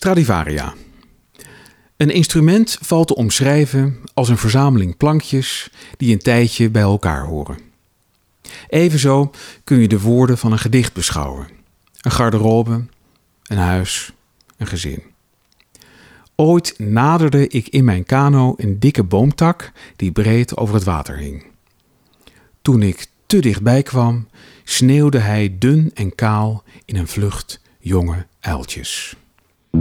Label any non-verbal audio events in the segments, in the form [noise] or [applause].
Stradivaria. Een instrument valt te omschrijven als een verzameling plankjes die een tijdje bij elkaar horen. Evenzo kun je de woorden van een gedicht beschouwen. Een garderobe, een huis, een gezin. Ooit naderde ik in mijn kano een dikke boomtak die breed over het water hing. Toen ik te dichtbij kwam, sneeuwde hij dun en kaal in een vlucht jonge uiltjes. Ik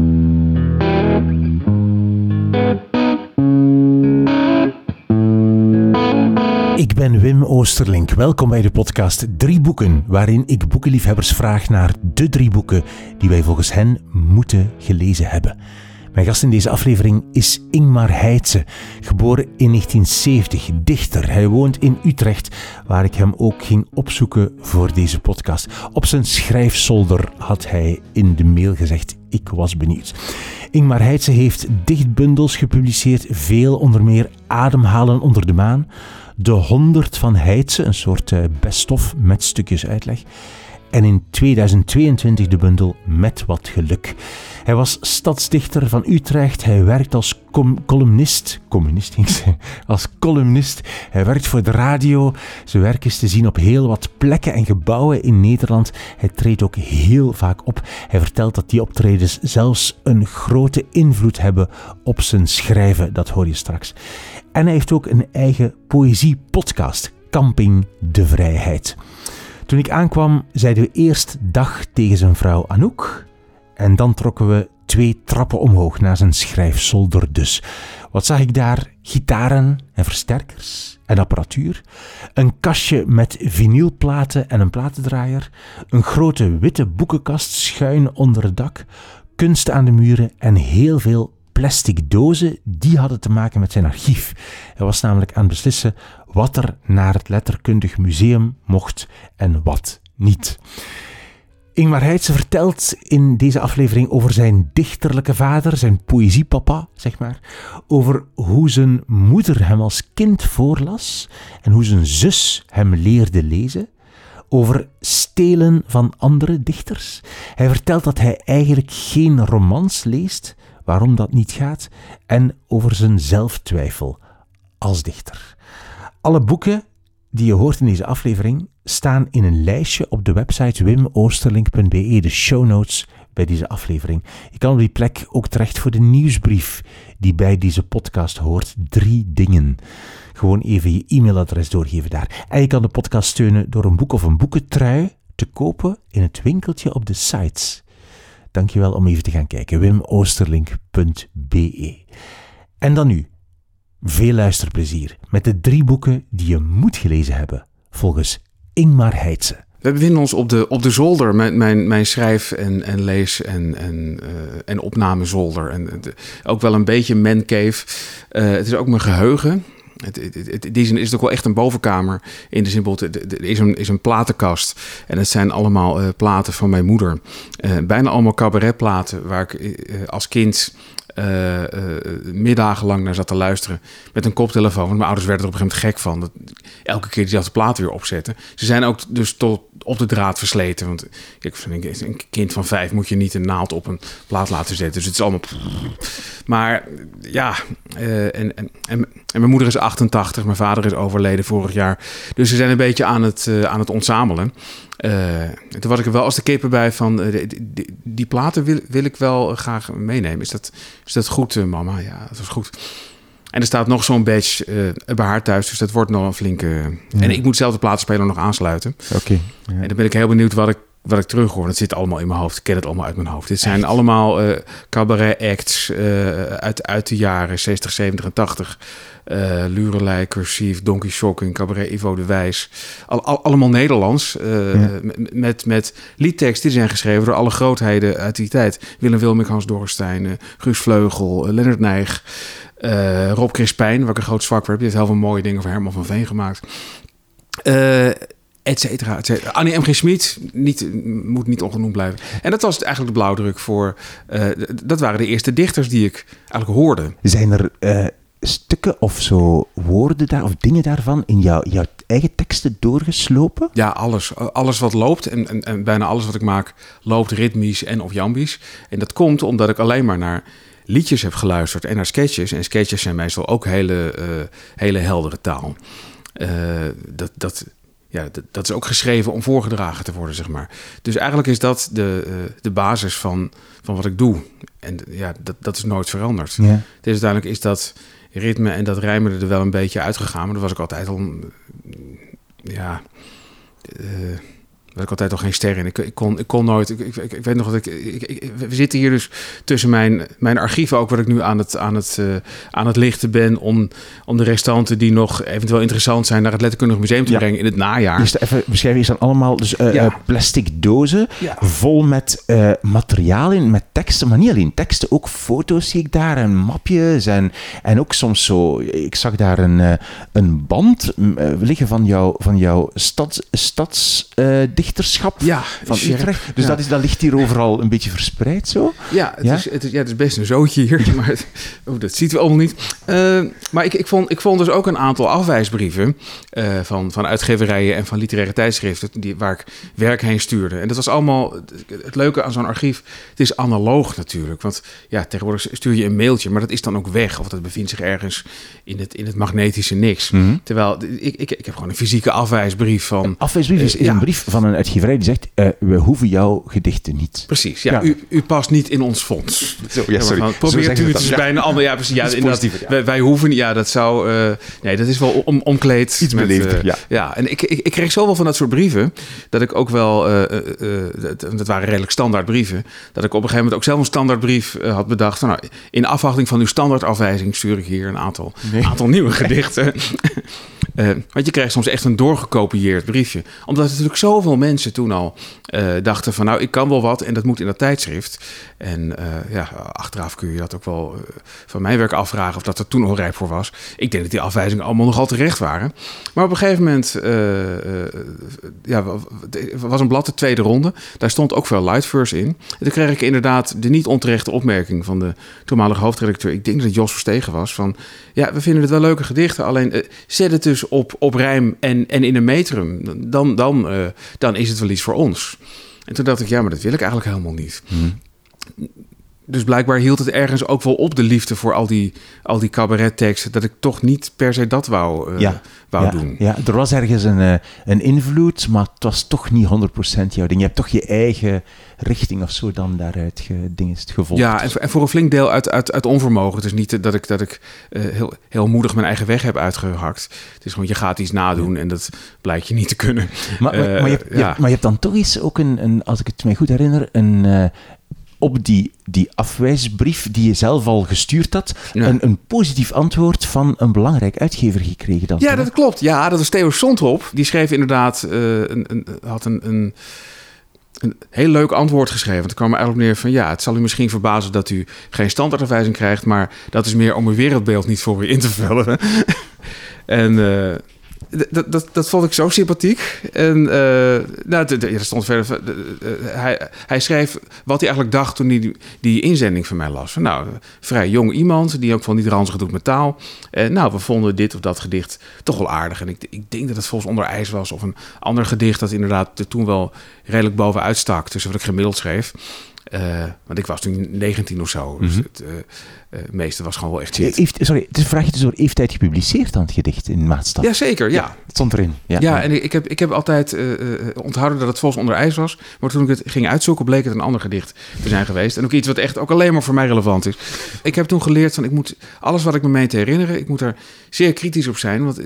ben Wim Oosterlink. Welkom bij de podcast Drie Boeken, waarin ik boekenliefhebbers vraag naar de drie boeken die wij volgens hen moeten gelezen hebben. Mijn gast in deze aflevering is Ingmar Heitse, geboren in 1970, dichter. Hij woont in Utrecht, waar ik hem ook ging opzoeken voor deze podcast. Op zijn schrijfzolder had hij in de mail gezegd: Ik was benieuwd. Ingmar Heitse heeft dichtbundels gepubliceerd, veel onder meer Ademhalen onder de maan, De Honderd van Heitse, een soort eh, best-of met stukjes uitleg. En in 2022 de bundel Met wat geluk. Hij was stadsdichter van Utrecht. Hij werkt als columnist. Communist. Als columnist. Hij werkt voor de radio. Zijn werk is te zien op heel wat plekken en gebouwen in Nederland. Hij treedt ook heel vaak op. Hij vertelt dat die optredens zelfs een grote invloed hebben op zijn schrijven. Dat hoor je straks. En hij heeft ook een eigen poëzie-podcast. Camping de Vrijheid. Toen ik aankwam, zeiden we eerst dag tegen zijn vrouw Anouk. En dan trokken we twee trappen omhoog naar zijn schrijfzolder dus. Wat zag ik daar? Gitaren en versterkers en apparatuur. Een kastje met vinylplaten en een platendraaier. Een grote witte boekenkast schuin onder het dak. Kunst aan de muren en heel veel plastic dozen. Die hadden te maken met zijn archief. Hij was namelijk aan het beslissen wat er naar het letterkundig museum mocht en wat niet. Ingmar Heitse vertelt in deze aflevering over zijn dichterlijke vader, zijn poëziepapa, zeg maar. Over hoe zijn moeder hem als kind voorlas en hoe zijn zus hem leerde lezen. Over stelen van andere dichters. Hij vertelt dat hij eigenlijk geen romans leest, waarom dat niet gaat, en over zijn zelftwijfel als dichter. Alle boeken die je hoort in deze aflevering staan in een lijstje op de website wimoosterlink.be, de show notes bij deze aflevering. Je kan op die plek ook terecht voor de nieuwsbrief die bij deze podcast hoort. Drie dingen. Gewoon even je e-mailadres doorgeven daar. En je kan de podcast steunen door een boek of een boekentrui te kopen in het winkeltje op de sites. Dankjewel om even te gaan kijken. wimoosterlink.be En dan nu veel luisterplezier met de drie boeken die je moet gelezen hebben, volgens Ingmar Heitse. We bevinden ons op de, op de zolder, mijn, mijn, mijn schrijf- en, en lees- en, en, uh, en opnamezolder. En ook wel een beetje mancave. Uh, het is ook mijn geheugen. In die zin is het ook wel echt een bovenkamer. In de er is een, is een platenkast. En het zijn allemaal uh, platen van mijn moeder. bijna allemaal cabaretplaten waar ik als kind uh, uh, middagen lang naar zat te luisteren met een koptelefoon. Want mijn ouders werden er op een gegeven moment gek van. Dat, elke keer die dat de plaat weer opzetten. Ze zijn ook dus tot op de draad versleten. Want ik vind een kind van vijf moet je niet een naald op een plaat laten zetten. Dus het is allemaal. Maar ja, uh, en, en, en, mijn moeder is 88, mijn vader is overleden vorig jaar. Dus ze zijn een beetje aan het, aan het ontzamelen. Uh, toen was ik er wel als de kippen bij van uh, die, die, die, platen wil, wil ik wel graag meenemen. Is dat, is dat goed, uh, mama? Ja, dat is goed. En er staat nog zo'n badge bij haar thuis, dus dat wordt nog een flinke... Ja. En ik moet zelf de platenspeler nog aansluiten. Oké. Ja. En dan ben ik heel benieuwd wat ik, wat ik terug hoor. Dat zit allemaal in mijn hoofd. Ik ken het allemaal uit mijn hoofd. Dit zijn Echt? allemaal cabaret acts uit, uit de jaren 60, 70 en 80. Uh, Lurelei, Cursief, Donkey Shocking, Cabaret Ivo de Wijs. Al, al, allemaal Nederlands. Uh, ja. met, met, liedteksten die zijn geschreven door alle grootheden uit die tijd. Willem Wilmink, Hans Dorrestein, uh, Guus Vleugel, Lennart Nijg, Rob Crispijn, waar ik een groot zwak voor heb. Die heeft heel veel mooie dingen voor Herman van Veen gemaakt. Et cetera, et cetera. Annie M.G. Smit niet, moet niet ongenoemd blijven. En dat was eigenlijk de blauwdruk voor... dat waren de eerste dichters die ik eigenlijk hoorde. Zijn er stukken of zo woorden daar, of dingen daarvan in jouw, jouw eigen teksten doorgeslopen? Ja, alles. Alles wat loopt en, en, en bijna alles wat ik maak loopt ritmisch en of jambisch. En dat komt omdat ik alleen maar naar liedjes heb geluisterd en naar sketches. En sketches zijn meestal ook hele, uh, hele heldere taal. Uh, dat, dat, ja, dat, is ook geschreven om voorgedragen te worden, zeg maar. Dus eigenlijk is dat de, uh, de basis van, van wat ik doe. En ja, dat, dat is nooit veranderd. Ja. Dus uiteindelijk is dat ritme en dat rijmen er wel een beetje uitgegaan. Maar dat was ik altijd al... Ja... Daar ik altijd al geen ster in. Ik, ik, kon, ik kon nooit. Ik, ik, ik weet nog dat ik, We zitten hier dus tussen mijn, mijn archieven, ook wat ik nu aan het, aan het, uh, aan het lichten ben. Om, om de restanten die nog eventueel interessant zijn naar het Letterkundig Museum te ja. brengen in het najaar. Dus even beschrijven, is dan allemaal dus, uh, ja. uh, plastic dozen ja. vol met materiaal in, met teksten. Maar niet alleen teksten, ook foto's zie ik daar en mapjes. En, en ook soms zo. Ik zag daar een, een band liggen van, jou, van jouw stads, ja, van Utrecht. Dus ja. dat, is, dat ligt hier overal een beetje verspreid zo? Ja, het, ja? Is, het, is, ja, het is best een zootje hier, [laughs] maar het, oh, dat ziet we allemaal niet. Uh, maar ik, ik, vond, ik vond dus ook een aantal afwijsbrieven uh, van, van uitgeverijen en van literaire tijdschriften die, waar ik werk heen stuurde. En dat was allemaal het leuke aan zo'n archief. Het is analoog natuurlijk, want ja, tegenwoordig stuur je een mailtje, maar dat is dan ook weg of dat bevindt zich ergens in het, in het magnetische niks. Mm -hmm. Terwijl ik, ik, ik heb gewoon een fysieke afwijsbrief van... Een afwijsbrief is, is uh, een brief van een uitgeverij die zegt, uh, we hoeven jouw gedichten niet. Precies, ja. ja. U, u, past niet in ons fonds. Zo, ja, sorry. Probeert u het eens bij een ander... Ja, precies. Ja, inderdaad. Wij, wij, hoeven... Ja, dat zou... Uh, nee, dat is wel om, omkleed. Iets beleefder, uh, ja. Ja, en ik, ik, ik kreeg zoveel van dat soort brieven... dat ik ook wel... dat, dat waren redelijk standaard brieven... dat ik op een gegeven moment ook zelf een standaardbrief had bedacht... Van, nou, in afwachting van uw standaardafwijzing... stuur ik hier een aantal, nee. aantal nieuwe gedichten... [laughs] Uh, want je krijgt soms echt een doorgekopieerd briefje. Omdat natuurlijk zoveel mensen toen al uh, dachten van... nou, ik kan wel wat en dat moet in dat tijdschrift. En uh, ja, achteraf kun je dat ook wel van mijn werk afvragen... of dat er toen al rijp voor was. Ik denk dat die afwijzingen allemaal nogal terecht waren. Maar op een gegeven moment ja, was een blad de tweede ronde. Daar stond ook veel lightverse in. En toen kreeg ik inderdaad de niet onterechte opmerking... van de toenmalige hoofdredacteur... ik denk dat Jos Verstegen was... van ja, we vinden het wel leuke gedichten... alleen zet het dus op, op rijm en, en in een metrum, dan, dan, uh, dan is het wel iets voor ons. En toen dacht ik, ja, maar dat wil ik eigenlijk helemaal niet. Hmm. Dus blijkbaar hield het ergens ook wel op de liefde voor al die, al die cabaretteksten, dat ik toch niet per se dat wou, uh, ja, wou ja, doen. Ja, er was ergens een, uh, een invloed, maar het was toch niet 100% jouw ding. Je hebt toch je eigen richting of zo dan daaruit gedingest gevolgd. Ja, en voor, en voor een flink deel uit, uit, uit onvermogen. Het is niet dat ik, dat ik uh, heel, heel moedig mijn eigen weg heb uitgehakt. Het is gewoon, je gaat iets nadoen en dat blijkt je niet te kunnen. Maar, maar, maar, je, hebt, ja. maar je hebt dan toch eens ook een, een als ik het mij goed herinner, een... Op die, die afwijsbrief die je zelf al gestuurd had, ja. een, een positief antwoord van een belangrijk uitgever gekregen. Dan ja, dat klopt. Ja, dat was Theo Sontrop. Die schreef inderdaad, uh, een, een, had een, een, een heel leuk antwoord geschreven. Het kwam er eigenlijk neer van, ja, het zal u misschien verbazen dat u geen standaardafwijzing krijgt, maar dat is meer om uw wereldbeeld niet voor u in te vullen. [laughs] en... Uh, dat, dat, dat vond ik zo sympathiek. En uh, nou, er stond verder. Uh, hij, hij schreef wat hij eigenlijk dacht toen hij die, die inzending van mij las. Van, nou, vrij jong iemand die ook van niet ranzig doet met taal. Nou, we vonden dit of dat gedicht toch wel aardig. En ik, ik denk dat het volgens onder ijs was. Of een ander gedicht dat inderdaad toen wel redelijk bovenuit stak. Tussen wat ik gemiddeld schreef. Uh, want ik was toen 19 of zo. Dus mm -hmm. het uh, meeste was gewoon wel echt shit. Heeft, sorry, het is een vraagje door heeft hij het gepubliceerd dan het gedicht in Maatstaf? Jazeker, ja. ja. Het stond erin. Ja, ja en ik heb, ik heb altijd onthouden dat het volgens onder ijs was. Maar toen ik het ging uitzoeken, bleek het een ander gedicht te zijn geweest. En ook iets wat echt ook alleen maar voor mij relevant is. Ik heb toen geleerd van ik moet alles wat ik me mee te herinneren, ik moet er zeer kritisch op zijn. Want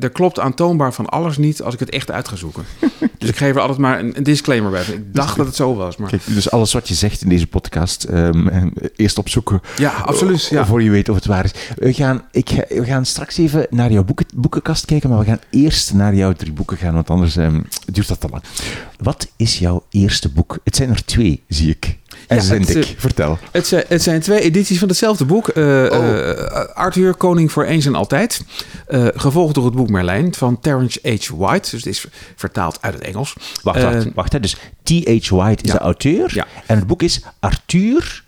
er klopt aantoonbaar van alles niet als ik het echt uit ga zoeken. [laughs] dus ik geef er altijd maar een, een disclaimer bij. Ik dacht dat het zo was. Maar... Kijk, dus alles wat je zegt in deze podcast um, [laughs] eerst opzoeken. Ja, absoluut. Ja. Voor je weet of het waar is. We gaan, ik ga, we gaan straks even naar jouw boeken, boekenkast kijken, maar we gaan eerst naar jouw drie boeken gaan, want anders um, duurt dat te lang. Wat is jouw eerste boek? Het zijn er twee, zie ik. En ja, zijn dik. Vertel. Het zijn, het zijn twee edities van hetzelfde boek. Uh, oh. uh, Arthur, Koning voor eens en altijd. Uh, gevolgd door het boek Merlijn van Terence H. White. Dus het is vertaald uit het Engels. Wacht, wacht. wacht hè. Dus T.H. White is ja. de auteur. Ja. En het boek is Arthur.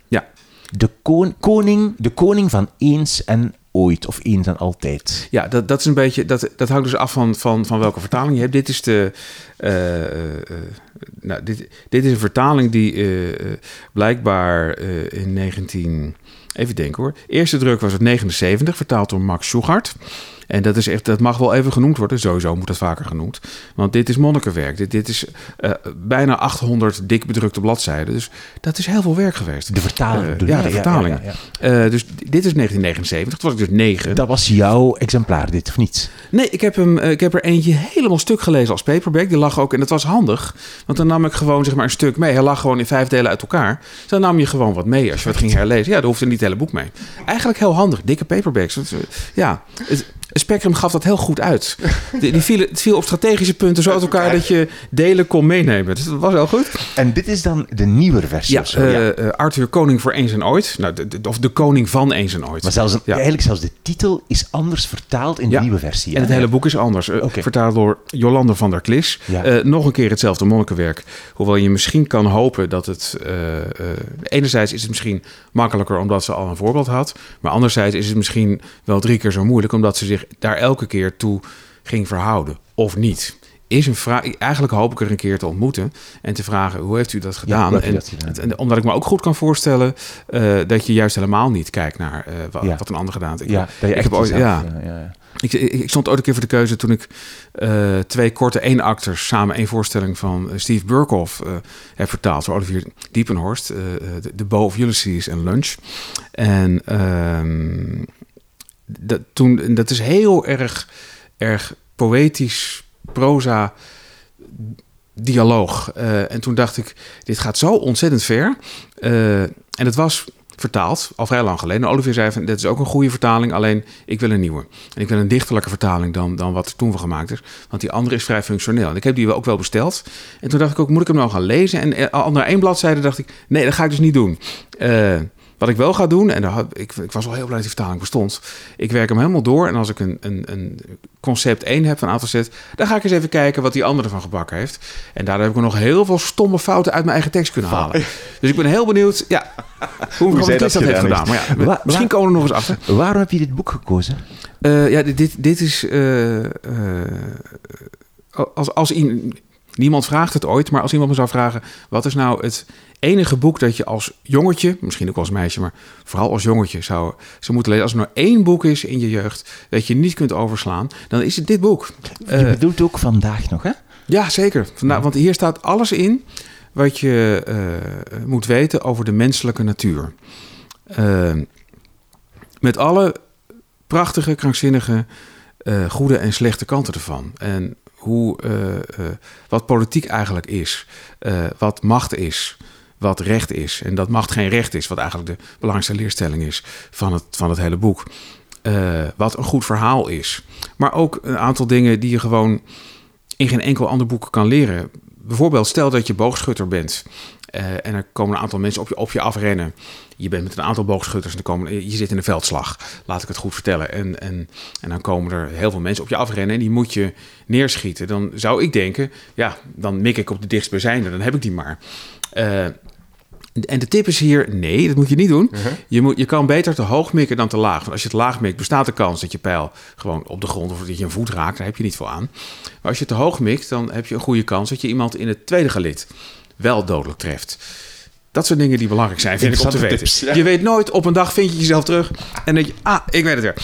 De, kon, koning, de koning van eens en ooit of eens en altijd. Ja, dat, dat is een beetje. Dat, dat hangt dus af van, van, van welke vertaling je hebt. Dit is de. eh, eh, nou, dit, dit is een vertaling die eh, blijkbaar in 19. Even denken hoor. Eerste druk was het 79, vertaald door Max Schuchart. En dat, is echt, dat mag wel even genoemd worden. Sowieso moet dat vaker genoemd. Want dit is monnikenwerk. Dit, dit is eh, bijna 800 dik bedrukte bladzijden. Dus dat is heel veel werk geweest. De vertaling. Eh, ja, de vertaling. ja, ja. Eh, dus dit is 1979. Toen was ik dus 9. Dat was jouw exemplaar, dit of niet? Nee, ik heb, hem, ik heb er eentje helemaal stuk gelezen als paperback. Die lag ook, en dat was handig. Want dan nam ik gewoon zeg maar, een stuk mee. Hij lag gewoon in vijf delen uit elkaar. Dus dan nam je gewoon wat mee als je wat ging herlezen. Ja, daar hoefde niet het hele boek mee. Eigenlijk heel handig. Dikke paperbacks. Ja, het, Spectrum gaf dat heel goed uit. Die, die vielen, het viel op strategische punten zo uit elkaar dat je delen kon meenemen. Dus dat was heel goed. En dit is dan de nieuwe versie Ja, of zo? eh, eh, Arthur Koning voor Eens en Ooit. Nou, de, de- of de koning van Eens en Ooit. Maar zelfs, een- Ja. eigenlijk zelfs de titel is anders vertaald in de Ja. nieuwe versie. En het hele boek is anders. Eh. Vertaald door Jolande van der Klis. Ja. Nog een keer hetzelfde monnikenwerk. Hoewel je misschien kan hopen dat het... enerzijds is het misschien makkelijker omdat ze al een voorbeeld had. Maar anderzijds is het misschien wel drie keer zo moeilijk... omdat ze zich daar elke keer toe ging verhouden. Of niet. Is een vraag. Eigenlijk hoop ik er een keer te ontmoeten en te vragen: hoe heeft u dat gedaan? je en, dat gedaan? en omdat ik me ook goed kan voorstellen eh, dat je juist helemaal niet kijkt naar eh, wa- Ja. wat een ander gedaan heeft. Ik- Ja, dat je ik echt heb ooit- jezelf, ja. ja, ja, ja. ik, ik, ik stond ooit een keer voor de keuze toen ik eh, twee korte eenakters samen één voorstelling van eh, Steve Burkhoff eh, heb vertaald door Olivier Diepenhorst. eh, eh, de, de Bow of Ulysses en Lunch. En ehm, dat, toen, en dat is heel erg, erg poëtisch, proza dialoog. Eh, en toen dacht ik, dit gaat zo ontzettend ver. Eh, en het was vertaald, al vrij lang geleden. En Olivier zei van, dit is ook een goede vertaling, alleen ik wil een nieuwe. En ik wil een dichterlijke vertaling dan, dan wat er toen van gemaakt is. Want die andere is vrij functioneel. En ik heb die ook wel besteld. En toen dacht ik ook, moet ik hem nou gaan lezen? En eh, al na één bladzijde dacht ik, nee, dat ga ik dus niet doen. Wat ik wel ga doen, en daar had, ik, ik was wel heel blij dat die vertaling bestond. Ik werk hem helemaal door. En als ik een, een, een concept 1 heb van een aantal set, dan ga ik eens even kijken wat die andere van gebakken heeft. En daardoor heb ik nog heel veel stomme fouten uit mijn eigen tekst kunnen halen. Dus ik ben heel benieuwd ja, [laughs] hoe, hoe zij dat, dat heeft gedaan. Maar ja, Wa- misschien komen we er nog eens achter. Waarom heb je dit boek gekozen? Eh, ja, dit, dit, dit is. eh, eh, als, als i- niemand vraagt het ooit, maar als iemand me zou vragen: wat is nou het enige boek dat je als jongetje, misschien ook als meisje, maar vooral als jongetje zou, zou moeten lezen? Als er nou één boek is in je jeugd dat je niet kunt overslaan, dan is het dit boek. je Eh, bedoelt ook vandaag nog, hè? ja, zeker. Vandaar, want hier staat alles in wat je eh, moet weten over de menselijke natuur. Eh, met alle prachtige, krankzinnige, goede en slechte kanten ervan. En hoe, eh, eh, wat politiek eigenlijk is, eh, wat macht is, wat recht is. En dat macht geen recht is, wat eigenlijk de belangrijkste leerstelling is van het, van het hele boek. Wat een goed verhaal is. Maar ook een aantal dingen die je gewoon in geen enkel ander boek kan leren. Bijvoorbeeld, stel dat je boogschutter bent. Eh, en er komen een aantal mensen op je, op je afrennen. Je bent met een aantal boogschutters en er komen, je zit in een veldslag. Laat ik het goed vertellen. En, en, en dan komen er heel veel mensen op je afrennen en die moet je neerschieten. Dan zou ik denken, ja, dan mik ik op de dichtstbijzijnde. Dan heb ik die maar. Eh, en de tip is hier, nee, dat moet je niet doen. je, moet, je kan beter te hoog mikken dan te laag. Want als je te laag mikt, bestaat de kans dat je pijl gewoon op de grond of dat je een voet raakt. Daar heb je niet veel aan. Maar als je te hoog mikt, dan heb je een goede kans dat je iemand in het tweede gelid wel dodelijk treft. Dat soort dingen die belangrijk zijn, vind ik om te weten. Interessante tips, ja. Je weet nooit, op een dag vind je jezelf terug en denk je, ah, ik weet het weer.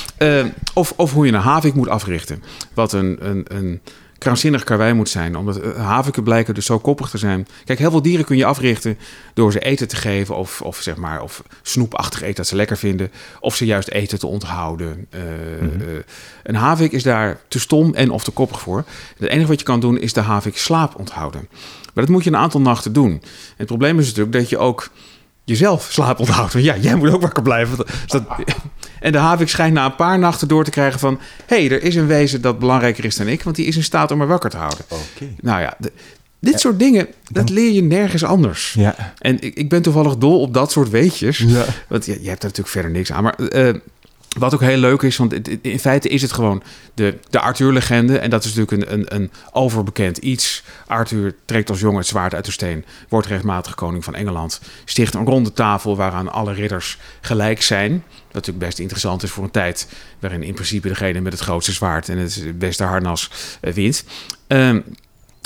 Eh, of, of hoe je een havik moet africhten. Wat een, een, een krankzinnig karwei moet zijn. Omdat eh, haviken blijken dus zo koppig te zijn. Kijk, heel veel dieren kun je africhten door ze eten te geven. Of, of zeg maar, of snoepachtig eten dat ze lekker vinden. Of ze juist eten te onthouden. Eh, Mhm. een havik is daar te stom en of te koppig voor. Het enige wat je kan doen is de havik slaap onthouden. Maar dat moet je een aantal nachten doen. En het probleem is natuurlijk dat je ook jezelf slaap onthoudt. Want ja, jij moet ook wakker blijven. Dus dat, [laughs] en de havik schijnt na een paar nachten door te krijgen van... hé, hey, er is een wezen dat belangrijker is dan ik... want die is in staat om me wakker te houden. Nou ja, de- dit soort dingen, dat leer je nergens anders. Ja. En ik, ik ben toevallig dol op dat soort weetjes. Ja. Want je, je hebt er natuurlijk verder niks aan. Maar eh, Wat ook heel leuk is, want in feite is het gewoon de, de Arthur-legende. En dat is natuurlijk een, een, een overbekend iets. Arthur trekt als jongen het zwaard uit de steen, wordt rechtmatig koning van Engeland, sticht een ronde tafel waaraan alle ridders gelijk zijn. Wat natuurlijk best interessant is voor een tijd waarin in principe degene met het grootste zwaard en het beste harnas eh, wint. Um,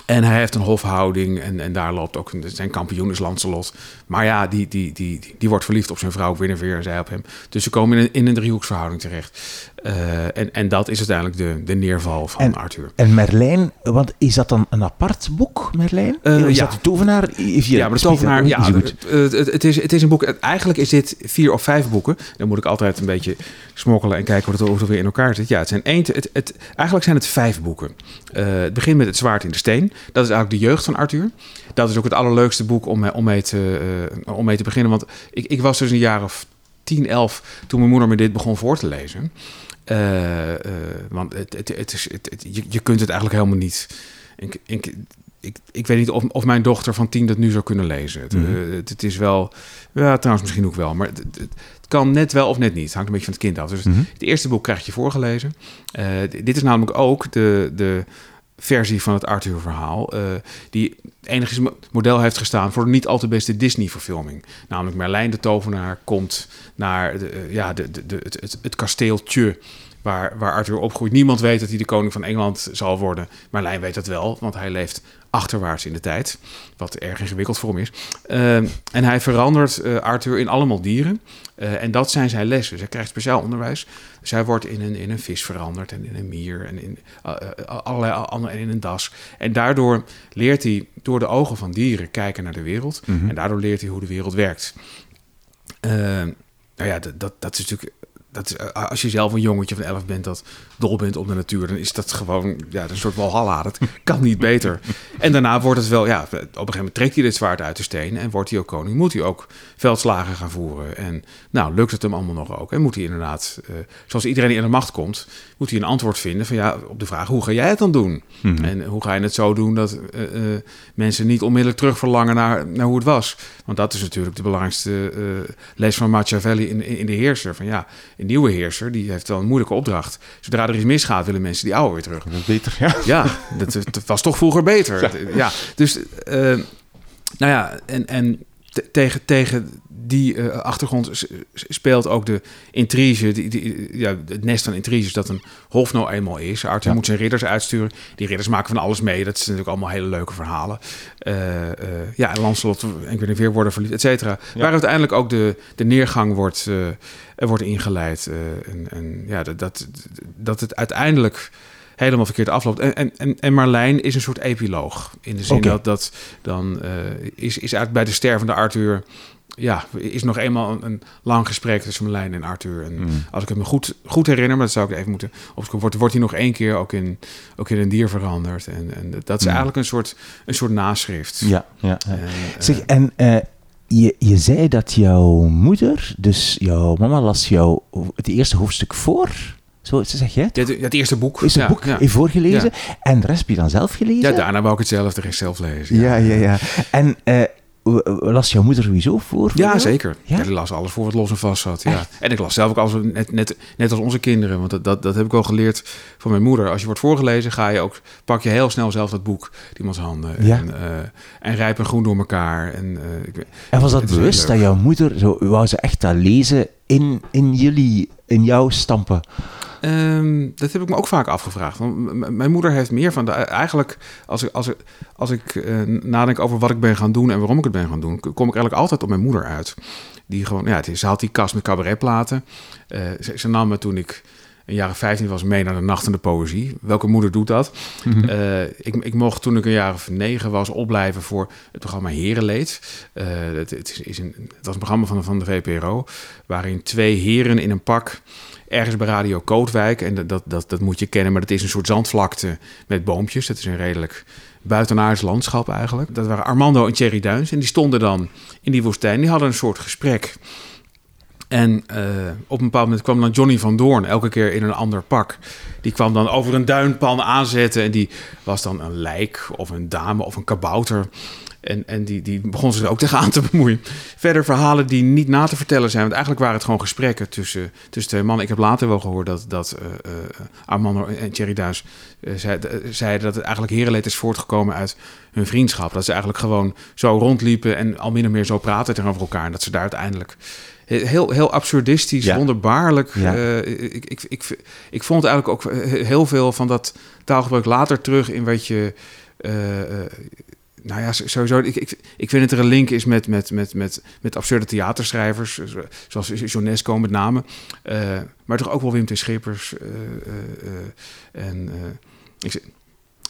en hij heeft een hofhouding en, en daar loopt ook zijn kampioen is Lancelot. Maar ja, die, die, die, die, wordt verliefd op zijn vrouw Guinevere en zij op hem. Dus ze komen in een, in een driehoeksverhouding terecht. Uh, en, en dat is uiteindelijk de, de neerval van en, Arthur. En Merlijn, want is dat dan een apart boek, Merlijn? Uh, is ja. dat de tovenaar? ja, maar de tovenaar, ja, het, het, het, is, het is een boek. Eigenlijk is dit vier of vijf boeken. Dan moet ik altijd een beetje smokkelen en kijken wat het weer in elkaar zit. Ja, het zijn één, het, het, eigenlijk zijn het vijf boeken. Uh, het begint met het zwaard in de steen. Dat is eigenlijk de jeugd van Arthur. Dat is ook het allerleukste boek om, om, mee, te, om mee te beginnen. Want ik, ik was dus een jaar of 10, 11 toen mijn moeder me dit begon voor te lezen. Uh, uh, want het, het, het is, het, je, je kunt het eigenlijk helemaal niet. Ik, ik, ik, ik weet niet of, of mijn dochter van tien dat nu zou kunnen lezen. Het, mm -hmm. het, is wel, ja, trouwens misschien ook wel, maar het, het, kan net wel of net niet. Het hangt een beetje van het kind af. Dus mm -hmm. het eerste boek krijg je voorgelezen. Uh, dit is namelijk ook de, de versie van het Arthur-verhaal, uh, die enigszins model heeft gestaan voor de niet al te beste Disney-verfilming. Namelijk Merlijn de Tovenaar komt naar de, uh, ja, de, de, de, het, het, het kasteeltje waar, waar Arthur opgroeit. Niemand weet dat hij de koning van Engeland zal worden. Merlijn weet dat wel, want hij leeft achterwaarts in de tijd. Wat erg ingewikkeld voor hem is. Uh, en hij verandert uh, Arthur in allemaal dieren. Uh, en dat zijn zijn lessen. Hij krijgt speciaal onderwijs. Hij wordt in een, in een vis veranderd en in een mier en in uh, allerlei andere en in een das. En daardoor leert hij door de ogen van dieren kijken naar de wereld. Mm -hmm. En daardoor leert hij hoe de wereld werkt. nou ja, dat, dat, dat is natuurlijk dat, als je zelf een jongetje van 11 bent dat dol bent op de natuur, dan is dat gewoon ja, een soort walhalla. Dat kan niet beter. En daarna wordt het wel, ja, op een gegeven moment trekt hij dit zwaard uit de steen en wordt hij ook koning. Moet hij ook veldslagen gaan voeren. En nou, lukt het hem allemaal nog ook. En moet hij inderdaad, uh, zoals iedereen die in de macht komt, moet hij een antwoord vinden van ja, op de vraag hoe ga jij het dan doen? Mm-hmm. En hoe ga je het zo doen dat uh, uh, mensen niet onmiddellijk terug verlangen naar, naar hoe het was? Want dat is natuurlijk de belangrijkste les van Machiavelli in, in, in de heerser. Van ja, een nieuwe heerser, die heeft wel een moeilijke opdracht. Zodra er iets misgaat, willen mensen die oude weer terug. Dat beter, ja. Ja, dat, dat, was toch vroeger beter. Ja, ja dus, uh, nou ja, en, en tegen, tegen die uh, achtergrond speelt ook de intrige, die, die, ja, het nest van intriges dat een hof nou eenmaal is. Arthur ja. moet zijn ridders uitsturen. Die ridders maken van alles mee. Dat zijn natuurlijk allemaal hele leuke verhalen. Uh, uh, ja, en Lancelot en Guinevere worden verliefd, et cetera. Ja. Waar uiteindelijk ook de, de neergang wordt, wordt ingeleid. en, en ja, dat, dat, dat het uiteindelijk helemaal verkeerd afloopt. En, en, en Marlijn is een soort epiloog. In de zin okay. dat, dat dan uh, is, is eigenlijk bij de stervende Arthur... Ja, is nog eenmaal een, een lang gesprek tussen Marlijn en Arthur. En mm. als ik het me goed, goed herinner, maar dat zou ik even moeten opzoeken... wordt, wordt hij nog één keer ook in, ook in een dier veranderd. En, en dat is mm. eigenlijk een soort, een soort naschrift. Ja, ja. ja. En, zeg, en uh, je, je zei dat jouw moeder, dus jouw mama las jou het eerste hoofdstuk voor... Zo zeg je het? Ja, het eerste boek. Is het ja, boek ja. voorgelezen. Ja. En de rest heb je dan zelf gelezen? Ja, daarna wou ik het zelf, zelf lezen. Ja, ja, ja. En uh, las jouw moeder sowieso voor? Ja, zeker. Ja? ik las alles voor wat los en vast zat. Ja. En ik las zelf ook alles, net, net, net als onze kinderen. Want dat, dat, dat heb ik wel geleerd van mijn moeder. Als je wordt voorgelezen, ga je ook, pak je heel snel zelf dat boek die iemands handen. Ja. En, uh, en rijp en groen door elkaar. En, uh, ik, en was dat bewust dat jouw moeder, zo, wou ze echt dat lezen in, in jullie, in jouw stampen? Um, dat heb ik me ook vaak afgevraagd. Want mijn moeder heeft meer van de. Eigenlijk, als ik, als ik, als ik uh, nadenk over wat ik ben gaan doen en waarom ik het ben gaan doen, kom ik eigenlijk altijd op mijn moeder uit. Die gewoon, ja, ze had die kast met cabaretplaten. Uh, ze, ze nam me toen ik een jaar of 15 was mee naar de Nacht en de Poëzie. Welke moeder doet dat? Mm-hmm. Uh, ik, ik, mocht toen ik een jaar of negen was opblijven voor het programma Herenleed. Uh, het, het, is, is een, het was een programma van, van de VPRO, waarin twee heren in een pak ergens bij Radio Kootwijk. En dat, dat, dat, dat moet je kennen, maar dat is een soort zandvlakte met boompjes. Dat is een redelijk buitenaards landschap eigenlijk. Dat waren Armando en Thierry Duins. En die stonden dan in die woestijn. Die hadden een soort gesprek. En uh, op een bepaald moment kwam dan Johnny van Doorn, elke keer in een ander pak. Die kwam dan over een duinpan aanzetten. En die was dan een lijk of een dame of een kabouter. En, en die, die begon zich er ook [laughs] tegenaan te bemoeien. Verder verhalen die niet na te vertellen zijn. Want eigenlijk waren het gewoon gesprekken tussen, tussen twee mannen. Ik heb later wel gehoord dat, dat uh, uh, Armando en Thierry Duis zeiden dat het eigenlijk herenleed is voortgekomen uit hun vriendschap. Dat ze eigenlijk gewoon zo rondliepen en al min of meer zo praten tegenover elkaar. En dat ze daar uiteindelijk heel, heel absurdistisch, ja. wonderbaarlijk. Ja. Uh, ik, ik, ik, ik vond eigenlijk ook heel veel van dat taalgebruik later terug in wat je. Uh, uh, nou ja, sowieso. Ik, ik, ik vind dat er een link is met, met, met, met, met absurde theaterschrijvers, zoals Jonesco met name. maar toch ook wel Wim T. Schippers. en ik,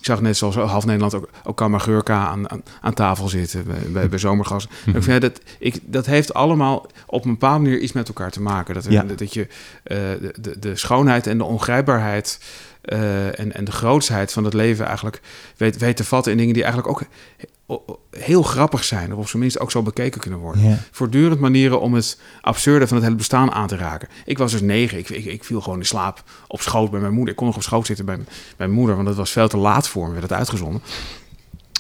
ik zag net zoals half Nederland ook, ook Kamagurka aan, aan, aan, tafel zitten bij, bij, bij zomergas. Mm -hmm. dat, ik, dat heeft allemaal op een bepaalde manier iets met elkaar te maken. Dat, ja. dat je uh, de, de, de, schoonheid en de ongrijpbaarheid uh, en, en de grootsheid van het leven eigenlijk weet, weet te vatten in dingen die eigenlijk ook heel grappig zijn, of op zijn minst ook zo bekeken kunnen worden. Yeah. Voortdurend manieren om het absurde van het hele bestaan aan te raken. Ik was dus negen, ik, ik, ik, viel gewoon in slaap op schoot bij mijn moeder. Ik kon nog op schoot zitten bij, bij mijn moeder, want het was veel te laat voor me, werd het uitgezonden.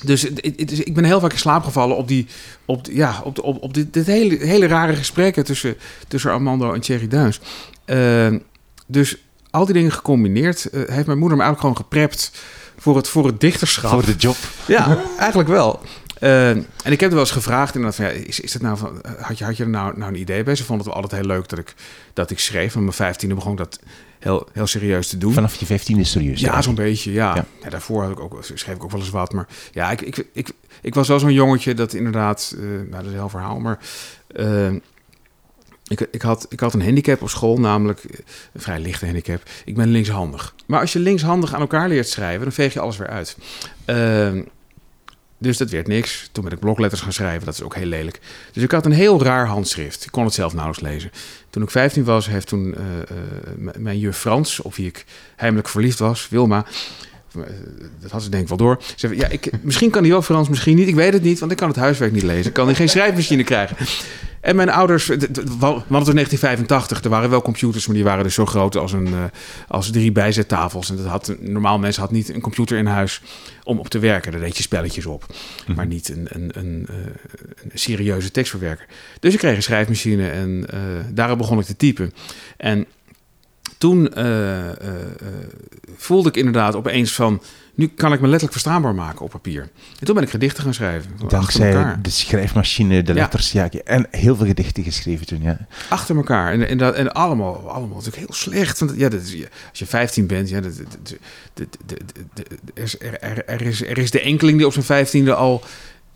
Dus ik ben heel vaak in slaap gevallen op, die, op, ja, op, de, op, op dit, dit, hele, hele rare gesprekken tussen, tussen Armando en Thierry Duins. Uh, dus al die dingen gecombineerd uh, heeft mijn moeder me eigenlijk gewoon geprept voor het, voor het dichterschap. Voor de job. Ja, eigenlijk wel. Uh, en ik heb er wel eens gevraagd, inderdaad, van, ja, is, is het nou van, had je, had je er nou, nou een idee bij? Ze vonden het wel altijd heel leuk dat ik, dat ik schreef. Van mijn vijftiende begon dat heel, heel serieus te doen. Vanaf je vijftiende serieus? Ja, zo'n beetje, ja. Ja. ja. Daarvoor had ik ook, schreef ik ook wel eens wat. Maar ja, ik, ik, ik, ik was wel zo'n jongetje dat inderdaad, uh, nou, dat is een heel verhaal, maar... Uh, ik, ik, had, ik had een handicap op school, namelijk een vrij lichte handicap. Ik ben linkshandig. Maar als je linkshandig aan elkaar leert schrijven, dan veeg je alles weer uit. Uh, dus dat werd niks. Toen ben ik blokletters gaan schrijven, dat is ook heel lelijk. Dus ik had een heel raar handschrift. Ik kon het zelf nauwelijks lezen. Toen ik 15 was, heeft toen uh, uh, mijn juf Frans, op wie ik heimelijk verliefd was, Wilma, dat had ze denk ik wel door. Ze zei, ja, ik, [laughs] misschien kan hij wel Frans, misschien niet. Ik weet het niet, want ik kan het huiswerk niet lezen. Ik kan geen schrijfmachine krijgen. En mijn ouders, want het was 1985, er waren wel computers, maar die waren dus zo groot als, een, als drie bijzettafels. En dat had, normaal mensen had niet een computer in huis om op te werken. Daar deed je spelletjes op, mm. maar niet een, een, een, een, serieuze tekstverwerker. Dus ik kreeg een schrijfmachine en uh, daarop begon ik te typen. En toen uh, uh, voelde ik inderdaad opeens van... nu kan ik me letterlijk verstaanbaar maken op papier. En toen ben ik gedichten gaan schrijven. Dankzij de schrijfmachine, de letters, ja. ja. En heel veel gedichten geschreven toen, ja. Achter elkaar. En, en, dat, en allemaal, allemaal natuurlijk heel slecht. Want ja, dat is, als je 15 bent, ja, dat, dat, dat, er, er, er, is, er is de enkeling die op zijn vijftiende al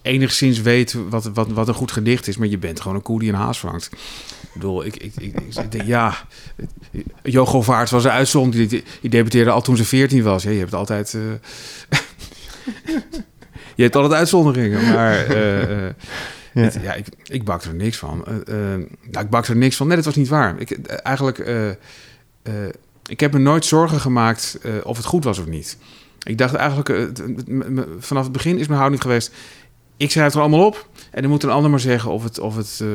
enigszins weet wat, wat, wat een goed gedicht is, maar je bent gewoon een koe die een haas vangt. Ik bedoel, ik, ik, ik, ik denk, ja, Jogo Vaart was een uitzondering. Die, die debuteerde al toen ze 14 was. Ja, je hebt altijd... Uh, [laughs] je hebt altijd uitzonderingen, maar... Uh, uh, ja, het, ja ik, ik bakte er niks van. nou, ik bakte er niks van. Nee, dat was niet waar. Ik, eigenlijk... ik heb me nooit zorgen gemaakt of het goed was of niet. Ik dacht eigenlijk, vanaf het begin is mijn houding geweest ik schrijf het allemaal op. En dan moet een ander maar zeggen of het, of, het, uh,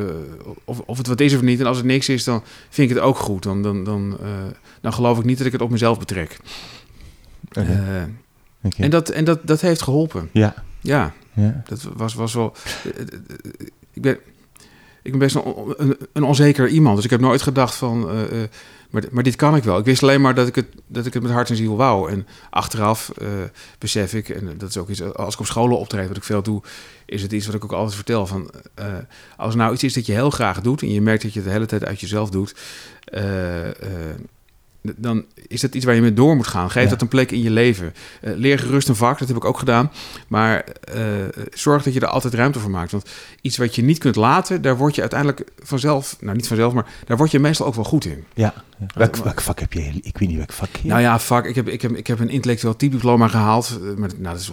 of, of het wat is of niet. En als het niks is, dan vind ik het ook goed. Dan, dan, dan, uh, dan geloof ik niet dat ik het op mezelf betrek. Okay. Uh, okay. En, dat, en dat, dat heeft geholpen. Ja. Ja, ja. dat was, was wel... ik, ben, ik ben best een, een, een, onzeker iemand. Dus ik heb nooit gedacht van... Maar, maar dit kan ik wel. Ik wist alleen maar dat ik het, dat ik het met hart en ziel wou. En achteraf uh, besef ik, en dat is ook iets, als ik op scholen optreed, wat ik veel doe, is het iets wat ik ook altijd vertel. Van, uh, als nou iets is dat je heel graag doet en je merkt dat je het de hele tijd uit jezelf doet, uh, dan is dat iets waar je mee door moet gaan. Geef ja. dat een plek in je leven. Uh, leer gerust een vak, dat heb ik ook gedaan. Maar uh, zorg dat je er altijd ruimte voor maakt. Want iets wat je niet kunt laten, daar word je uiteindelijk vanzelf... Nou, niet vanzelf, maar daar word je meestal ook wel goed in. Ja. Welk, welk vak heb je? Ik weet niet welk vak. Je... Nou ja, vak. Ik heb, ik heb, ik heb een intellectueel typediploma gehaald. Maar nou, dat is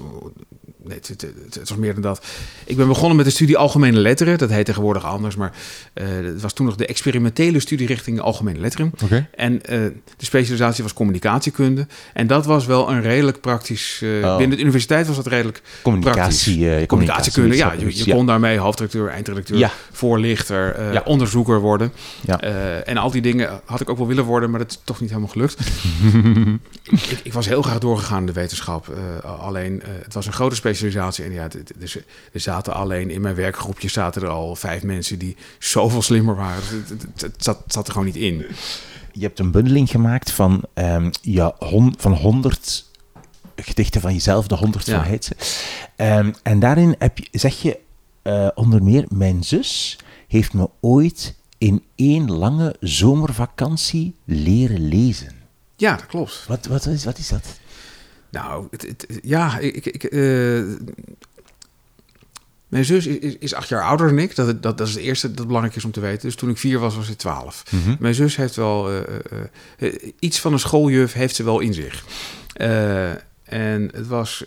nee, het, het, het, het, was meer dan dat. Ik ben begonnen met de studie Algemene Letteren. Dat heet tegenwoordig anders, maar uh, het was toen nog de experimentele studierichting Algemene Letteren. Okay. En uh, de specialisatie was communicatiekunde. En dat was wel een redelijk praktisch... Uh, oh. Binnen de universiteit was dat redelijk Communicatie, praktisch. Communicatiekunde, ja. Je, je ja. kon daarmee hoofdredacteur, eindredacteur, ja. voorlichter, ja. onderzoeker worden. en al die dingen had ik ook wel willen worden, maar dat is toch niet helemaal gelukt. [laughs] ik, ik, was heel graag doorgegaan in de wetenschap. alleen, het was een grote specialisatie specialisatie. En ja, dus, er zaten alleen in mijn werkgroepje zaten er al vijf mensen die zoveel slimmer waren. Dus het, zat, zat, er gewoon niet in. Je hebt een bundeling gemaakt van, um, ja, van 100 gedichten van jezelf, de 100 ja. van Heidse. Um, en daarin heb je, zeg je uh, onder meer: Mijn zus heeft me ooit in één lange zomervakantie leren lezen. Ja, dat klopt. Wat, wat, is, wat is dat? Nou, het, het, ja, ik, ik, uh, mijn zus is, is, acht jaar ouder dan ik. Dat, dat, dat is het eerste dat belangrijk is om te weten. Dus toen ik vier was, was ik twaalf. Mm Mijn zus heeft wel uh, uh, iets van een schooljuf heeft ze wel in zich. en het was,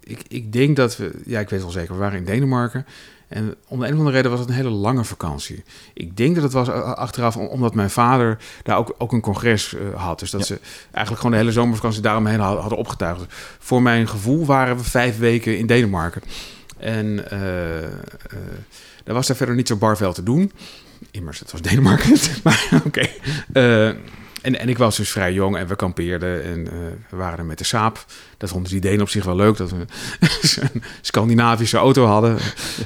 ik, ik denk dat we, ja, ik weet wel zeker, we waren in Denemarken. En om de een of andere reden was het een hele lange vakantie. Ik denk dat het was achteraf omdat mijn vader daar ook, ook een congres had. Dus dat ze eigenlijk gewoon de hele zomervakantie daaromheen hadden opgetuigd. Voor mijn gevoel waren we vijf weken in Denemarken. En uh, daar was er verder niet zo bar veel te doen. Immers, het was Denemarken. [laughs] maar oké. Eh, en, en ik was dus vrij jong en we kampeerden en we waren er met de saap. Dat vonden die Denen op zich wel leuk, dat we [laughs] een Scandinavische auto hadden.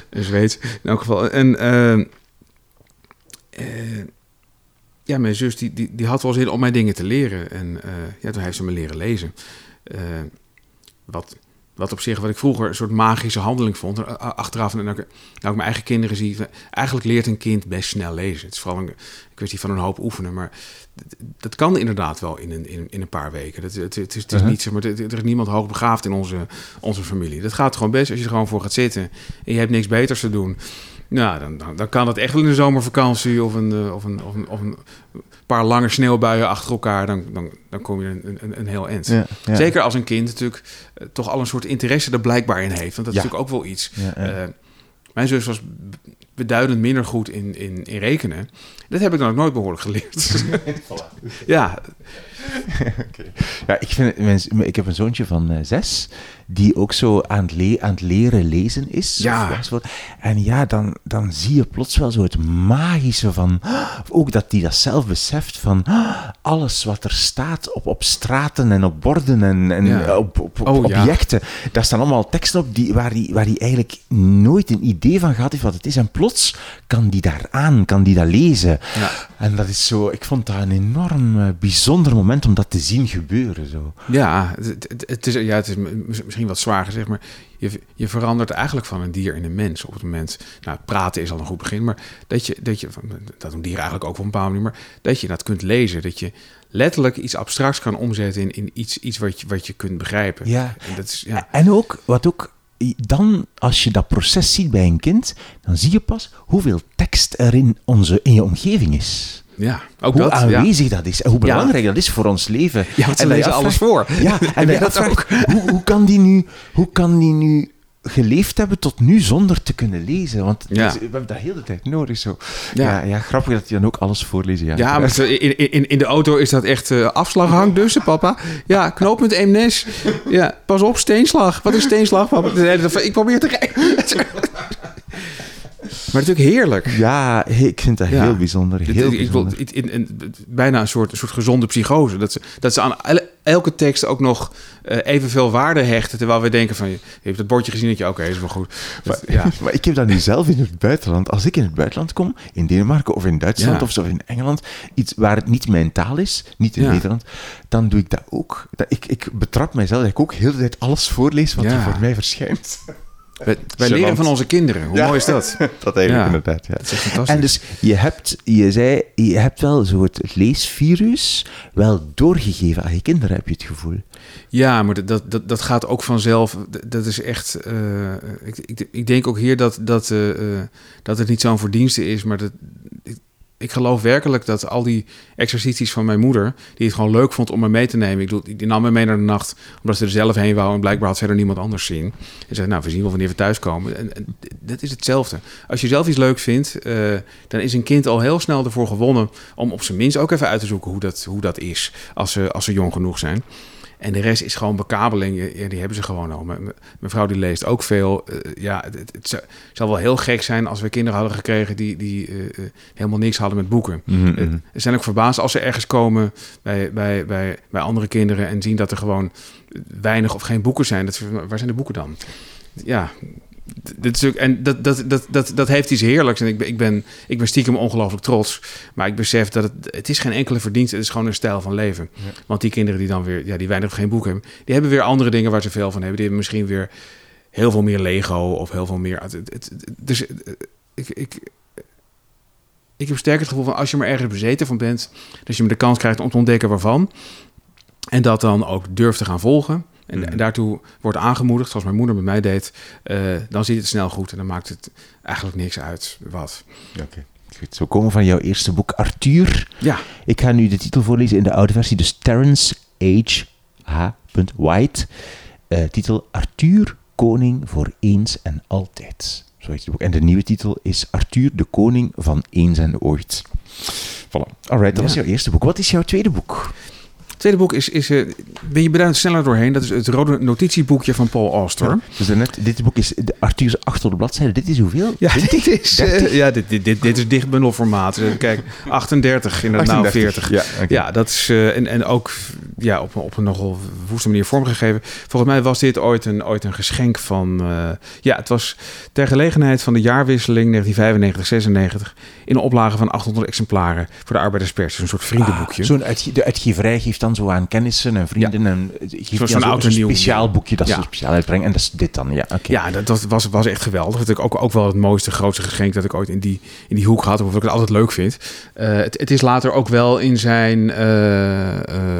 Een Zweeds in elk geval. En ja, mijn zus die, die, die had wel zin om mij dingen te leren. En ja, toen heeft ze me leren lezen. wat wat op zich, wat ik vroeger een soort magische handeling vond. Achteraf, en nou ik mijn eigen kinderen zie, eigenlijk leert een kind best snel lezen. Het is vooral een kwestie van een hoop oefenen. Maar dat kan inderdaad wel in een, in, in een paar weken. Dat, het, het is, het is uh-huh. niet, zeg maar, er is niemand hoogbegaafd in onze, onze familie. Dat gaat gewoon best als je er gewoon voor gaat zitten en je hebt niks beters te doen. Nou, dan, dan, dan kan dat echt wel in de zomervakantie of een, eh, of een, of een, of een paar lange sneeuwbuien achter elkaar, dan, dan, dan kom je een, een, een heel eind. Zeker als een kind natuurlijk uh, toch al een soort interesse er blijkbaar in heeft. Want dat is natuurlijk ook wel iets. Uh, mijn zus was beduidend minder goed in, in, in rekenen. Dat heb ik dan ook nooit behoorlijk geleerd. [laughs] [laughs] ja. [laughs] okay. ja, ik, vind, ik heb een zoontje van uh, zes die ook zo aan het, le aan het leren lezen is. Ja. En ja, dan, dan zie je plots wel zo het magische van, [gasps] ook dat hij dat zelf beseft van [gasps] alles wat er staat op, op straten en op borden en, en op, op, op oh, objecten. Ja. Daar staan allemaal teksten op die, waar hij waar die eigenlijk nooit een idee van gehad heeft wat het is. En plots kan die daar aan, kan die dat lezen. Ja. En dat is zo, ik vond dat een enorm uh, bijzonder moment om dat te zien gebeuren. Zo. Ja, het, het, is, ja, het is misschien wat zwaar gezegd, maar je, je verandert eigenlijk van een dier in een mens op het moment. Nou, praten is al een goed begin, maar dat je, dat je dat doen dieren eigenlijk ook op een bepaalde manier, maar dat je dat kunt lezen, dat je letterlijk iets abstracts kan omzetten in, in iets, iets wat, je, wat je kunt begrijpen. Ja. En, dat is, ja. en ook, wat ook dan, als je dat proces ziet bij een kind, dan zie je pas hoeveel tekst er in, onze, in je omgeving is. Ja, ook hoe dat, aanwezig dat is en hoe belangrijk dat is voor ons leven. Ja, en lezen alles voor. Ja, [laughs] en dat ook. Hoe, hoe, kan die nu, hoe kan die nu geleefd hebben tot nu zonder te kunnen lezen. Want we hebben dat heel de tijd nodig. Zo. Ja. ja. grappig dat je dan ook alles voorlezen. Ja, ja maar in, in, in de auto is dat echt uh, afslag dus, papa. Ja, knooppunt Eemnes. Ja, pas op, steenslag. Wat is steenslag, papa? Ik probeer te rijden. Maar natuurlijk heerlijk. Ja, ik vind dat heel bijzonder. Heel ik, bijzonder. Ik, in, in, bijna een soort, een soort gezonde psychose. Dat ze, dat ze aan elke tekst ook nog uh, evenveel waarde hechten. Terwijl we denken van, je hebt het bordje gezien dat je, oké, is wel goed. maar, ja. [laughs] maar ik heb dat nu zelf in het buitenland. Als ik in het buitenland kom, in Denemarken of in Duitsland of zo in Engeland, iets waar het niet mijn taal is, niet in Nederland, dan doe ik dat ook. Dat, ik, ik betrap mijzelf dat ik ook heel de tijd alles voorlees wat er voor mij verschijnt. [laughs] Wij, wij leren van onze kinderen. Hoe mooi is dat? [laughs] dat eigenlijk inderdaad, ja. Dat is fantastisch. En dus je hebt, je zei, je hebt wel zo het leesvirus wel doorgegeven aan je kinderen, heb je het gevoel. Ja, maar dat, dat, dat gaat ook vanzelf. Dat is echt. Uh, ik, ik, ik, denk ook hier dat, dat, uh, dat het niet zo'n verdienste is, maar dat, ik geloof werkelijk dat al die exercities van mijn moeder, die het gewoon leuk vond om me mee te nemen. Ik bedoel, die nam me mee naar de nacht, omdat ze er zelf heen wou en blijkbaar had verder niemand anders zien. En zei, nou, we zien wel wanneer we thuiskomen. En, en dat is hetzelfde. Als je zelf iets leuk vindt, uh, dan is een kind al heel snel ervoor gewonnen om op zijn minst ook even uit te zoeken hoe dat, hoe dat is als ze, als ze jong genoeg zijn. En de rest is gewoon bekabeling. Ja, die hebben ze gewoon al. Mijn vrouw die leest ook veel. Uh, ja, het, het, zou wel heel gek zijn als we kinderen hadden gekregen die, die uh, helemaal niks hadden met boeken. Mm -hmm. zijn ook verbaasd als ze ergens komen bij, bij, bij, bij andere kinderen en zien dat er gewoon weinig of geen boeken zijn. Dat, waar zijn de boeken dan? Ja, dit is ook, en dat, dat, dat, dat, dat heeft iets heerlijks. En ik ben, ik ben, ik ben stiekem ongelooflijk trots. Maar ik besef dat het, het is geen enkele verdienste. Het is gewoon een stijl van leven. Want die kinderen die dan weer, ja, die weinig of geen boek hebben, die hebben weer andere dingen waar ze veel van hebben. Die hebben misschien weer heel veel meer Lego of heel veel meer. Het, het, dus ik, ik, ik heb sterk het gevoel van als je maar ergens bezeten van bent, dat je me de kans krijgt om te ontdekken waarvan. En dat dan ook durft te gaan volgen. En, en, daartoe wordt aangemoedigd, zoals mijn moeder met mij deed. Uh, dan ziet het snel goed en dan maakt het eigenlijk niks uit wat. Oké. Okay. Goed, we komen van jouw eerste boek, Arthur. Ja. Ik ga nu de titel voorlezen in de oude versie. Dus Terence H. H. White. Uh, titel Arthur, koning voor eens en altijd. Zo heet het boek. En de nieuwe titel is Arthur, de koning van eens en ooit. Voilà. Alright, dat was jouw eerste boek. Wat is jouw tweede boek? Het tweede boek is, is uh, ben je beduidend sneller doorheen. Dat is het rode notitieboekje van Paul Auster. Ja, dus net, dit boek is de Arthur's 800 bladzijden. Dit is hoeveel? Ja, dit is, uh, ja dit, dit, dit, dit is dichtbundelformaat. Kijk, 38 in het nou 40. Ja, okay. ja dat is en, en ook ja, op, op een nogal woeste manier vormgegeven. Volgens mij was dit ooit een, ooit een geschenk van... ja, het was ter gelegenheid van de jaarwisseling 1995-96... in een oplage van 800 exemplaren voor de arbeiderspers. Een soort vriendenboekje. Ah, Zo'n uitge de uitgeverij geeft dan zo aan kennissen en vrienden ja. en geeft zo'n zo een speciaal boekje dat ja. ze speciaal uitbrengen. En dat is dit dan, ja. Okay. Ja, dat, dat, was, was echt geweldig. Dat ik ook, ook wel het mooiste, grootste geschenk dat ik ooit in die, in die hoek had. Of ik het altijd leuk vind. Uh, het, het, is later ook wel in zijn... Uh,